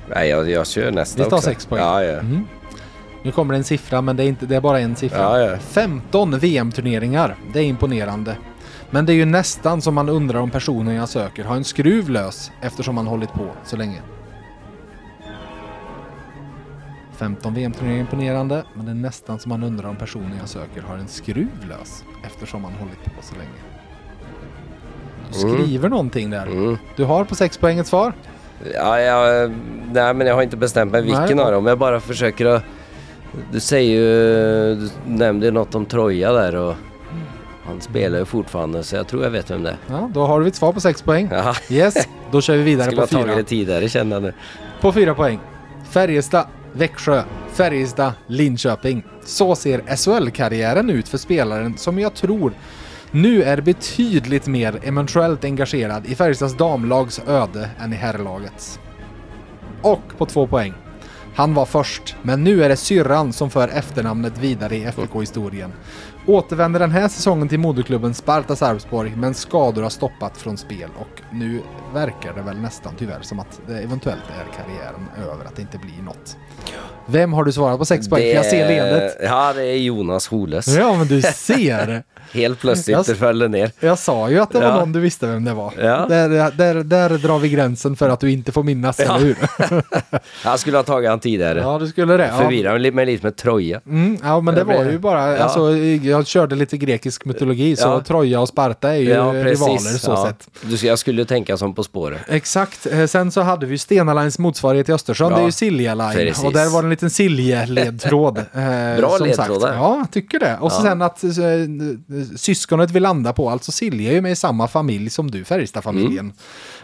[SPEAKER 2] Nej, jag, jag kör nästa
[SPEAKER 1] Vi tar
[SPEAKER 2] också.
[SPEAKER 1] sex poäng.
[SPEAKER 2] Ja, ja.
[SPEAKER 1] Mm. Nu kommer det en siffra, men det är, inte, det är bara en siffra.
[SPEAKER 2] Ja, ja.
[SPEAKER 1] 15 VM-turneringar. Det är imponerande. Men det är ju nästan som man undrar om personen jag söker har en skruv lös eftersom han hållit på så länge. 15 VM-turneringar är imponerande, men det är nästan som man undrar om personen jag söker har en skruv lös eftersom han hållit på så länge. Du
[SPEAKER 2] Mm.
[SPEAKER 1] skriver någonting där.
[SPEAKER 2] Mm.
[SPEAKER 1] Du har på 6 poäng ett svar.
[SPEAKER 2] Ja, ja, nej, men jag har inte bestämt mig vilken
[SPEAKER 1] Nej.
[SPEAKER 2] av dem. Jag bara försöker att... Du säger ju... Du nämnde ju något om Troja där och... Han spelar ju fortfarande så jag tror jag vet vem det är.
[SPEAKER 1] Ja, då har du ett svar på 6 poäng.
[SPEAKER 2] Ja,
[SPEAKER 1] Yes, då kör vi vidare
[SPEAKER 2] skulle
[SPEAKER 1] på
[SPEAKER 2] ha tagit
[SPEAKER 1] fyra.
[SPEAKER 2] det tidigare jag nu.
[SPEAKER 1] På fyra poäng. Färjestad, Växjö, Färjestad, Linköping. Så ser SHL-karriären ut för spelaren som jag tror nu är betydligt mer eventuellt engagerad i Färjestads damlags öde än i herrlagets. Och på två poäng. Han var först, men nu är det syrran som för efternamnet vidare i FBK-historien. Återvänder den här säsongen till moderklubben Sparta Sarpsborg, men skador har stoppat från spel och nu verkar det väl nästan tyvärr som att det eventuellt är karriären över, att det inte blir något. Vem har du svarat på sex poäng? Jag ser leendet.
[SPEAKER 2] Ja, det är Jonas Holes.
[SPEAKER 1] Ja, men du ser!
[SPEAKER 2] Helt plötsligt
[SPEAKER 1] Jag-
[SPEAKER 2] det föll ner.
[SPEAKER 1] Jag sa ju att det var
[SPEAKER 2] Ja.
[SPEAKER 1] någon du visste vem det var.
[SPEAKER 2] Ja.
[SPEAKER 1] Där, där, där drar vi gränsen för att du inte får minnas,
[SPEAKER 2] Ja.
[SPEAKER 1] eller hur?
[SPEAKER 2] Jag skulle ha tagit han tidigare.
[SPEAKER 1] Ja, du skulle det. Ja.
[SPEAKER 2] Förvirrar mig lite- med Troja.
[SPEAKER 1] Mm, ja, men det var ju bara,
[SPEAKER 2] Ja.
[SPEAKER 1] alltså, jag körde lite grekisk mytologi, så
[SPEAKER 2] Ja.
[SPEAKER 1] Troja och Sparta är ju rivaler så sett.
[SPEAKER 2] Du, jag skulle tänka som På spåret.
[SPEAKER 1] Exakt. Eh, Sen så hade vi Stena Lines motsvarighet i Östersjön.
[SPEAKER 2] Ja.
[SPEAKER 1] Det är ju Silja Line.
[SPEAKER 2] Precis.
[SPEAKER 1] Och där var det en liten Silje-ledtråd. eh,
[SPEAKER 2] Bra ledtrådar.
[SPEAKER 1] Ja, tycker det. Och
[SPEAKER 2] Ja.
[SPEAKER 1] sen att eh, syskonet vi landar på, alltså Silje är ju med i samma familj som du, Färjestad-familjen.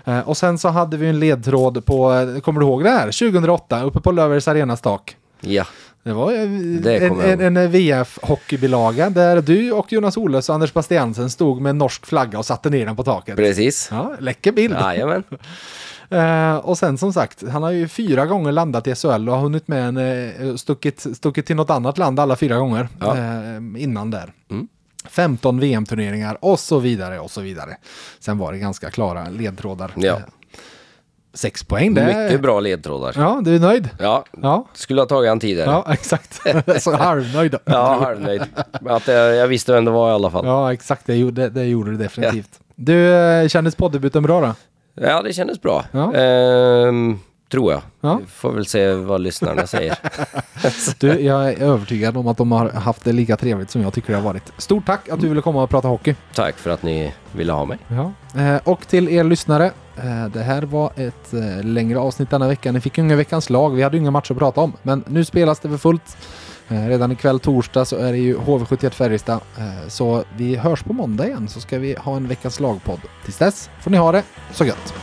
[SPEAKER 2] Mm.
[SPEAKER 1] Eh, och sen så hade vi en ledtråd på, eh, kommer du ihåg det här? 2008, uppe på Löfbergs Arenas tak.
[SPEAKER 2] Ja.
[SPEAKER 1] Det var eh,
[SPEAKER 2] Det
[SPEAKER 1] en, en, en VF-hockeybilaga där du och Jonas Oles och Anders Bastiansen stod med en norsk flagga och satte ner den på taket.
[SPEAKER 2] Precis.
[SPEAKER 1] Ja, läcker bild.
[SPEAKER 2] Jajamän.
[SPEAKER 1] Och sen som sagt, han har ju fyra gånger landat i SHL och har hunnit med en, stuckit, stuckit till något annat land alla fyra gånger
[SPEAKER 2] Ja.
[SPEAKER 1] innan där.
[SPEAKER 2] Mm.
[SPEAKER 1] 15 VM-turneringar och så vidare och så vidare. Sen var det ganska klara ledtrådar.
[SPEAKER 2] Ja.
[SPEAKER 1] Eh, Sex poäng, det är...
[SPEAKER 2] Mycket bra ledtrådar.
[SPEAKER 1] Ja, du är nöjd?
[SPEAKER 2] Ja,
[SPEAKER 1] Ja,
[SPEAKER 2] skulle ha tagit han tidigare.
[SPEAKER 1] ja exakt. så halvnöjd.
[SPEAKER 2] Ja, halvnöjd. Att jag, jag visste vem det var i alla fall.
[SPEAKER 1] Ja, exakt. Det gjorde, det gjorde du definitivt. Du, eh, kändes poddebuten bra då?
[SPEAKER 2] Ja, det kändes bra.
[SPEAKER 1] Ja.
[SPEAKER 2] Ehm, tror jag.
[SPEAKER 1] Ja.
[SPEAKER 2] Vi får väl se vad lyssnarna säger.
[SPEAKER 1] Du, jag är övertygad om att de har haft det lika trevligt som jag tycker det har varit. Stort tack att du ville komma och prata hockey.
[SPEAKER 2] Tack för att ni ville ha mig.
[SPEAKER 1] Ja. Eh, och till er lyssnare, Eh, Det här var ett eh, längre avsnitt denna vecka. Ni fick ju inga veckans lag. Vi hade ju inga matcher att prata om. Men nu spelas det för fullt. Redan ikväll torsdag så är det ju HV71 Färjestad. Så vi hörs på måndag igen så ska vi ha en veckans lagpodd. Tills dess får ni ha det så gött.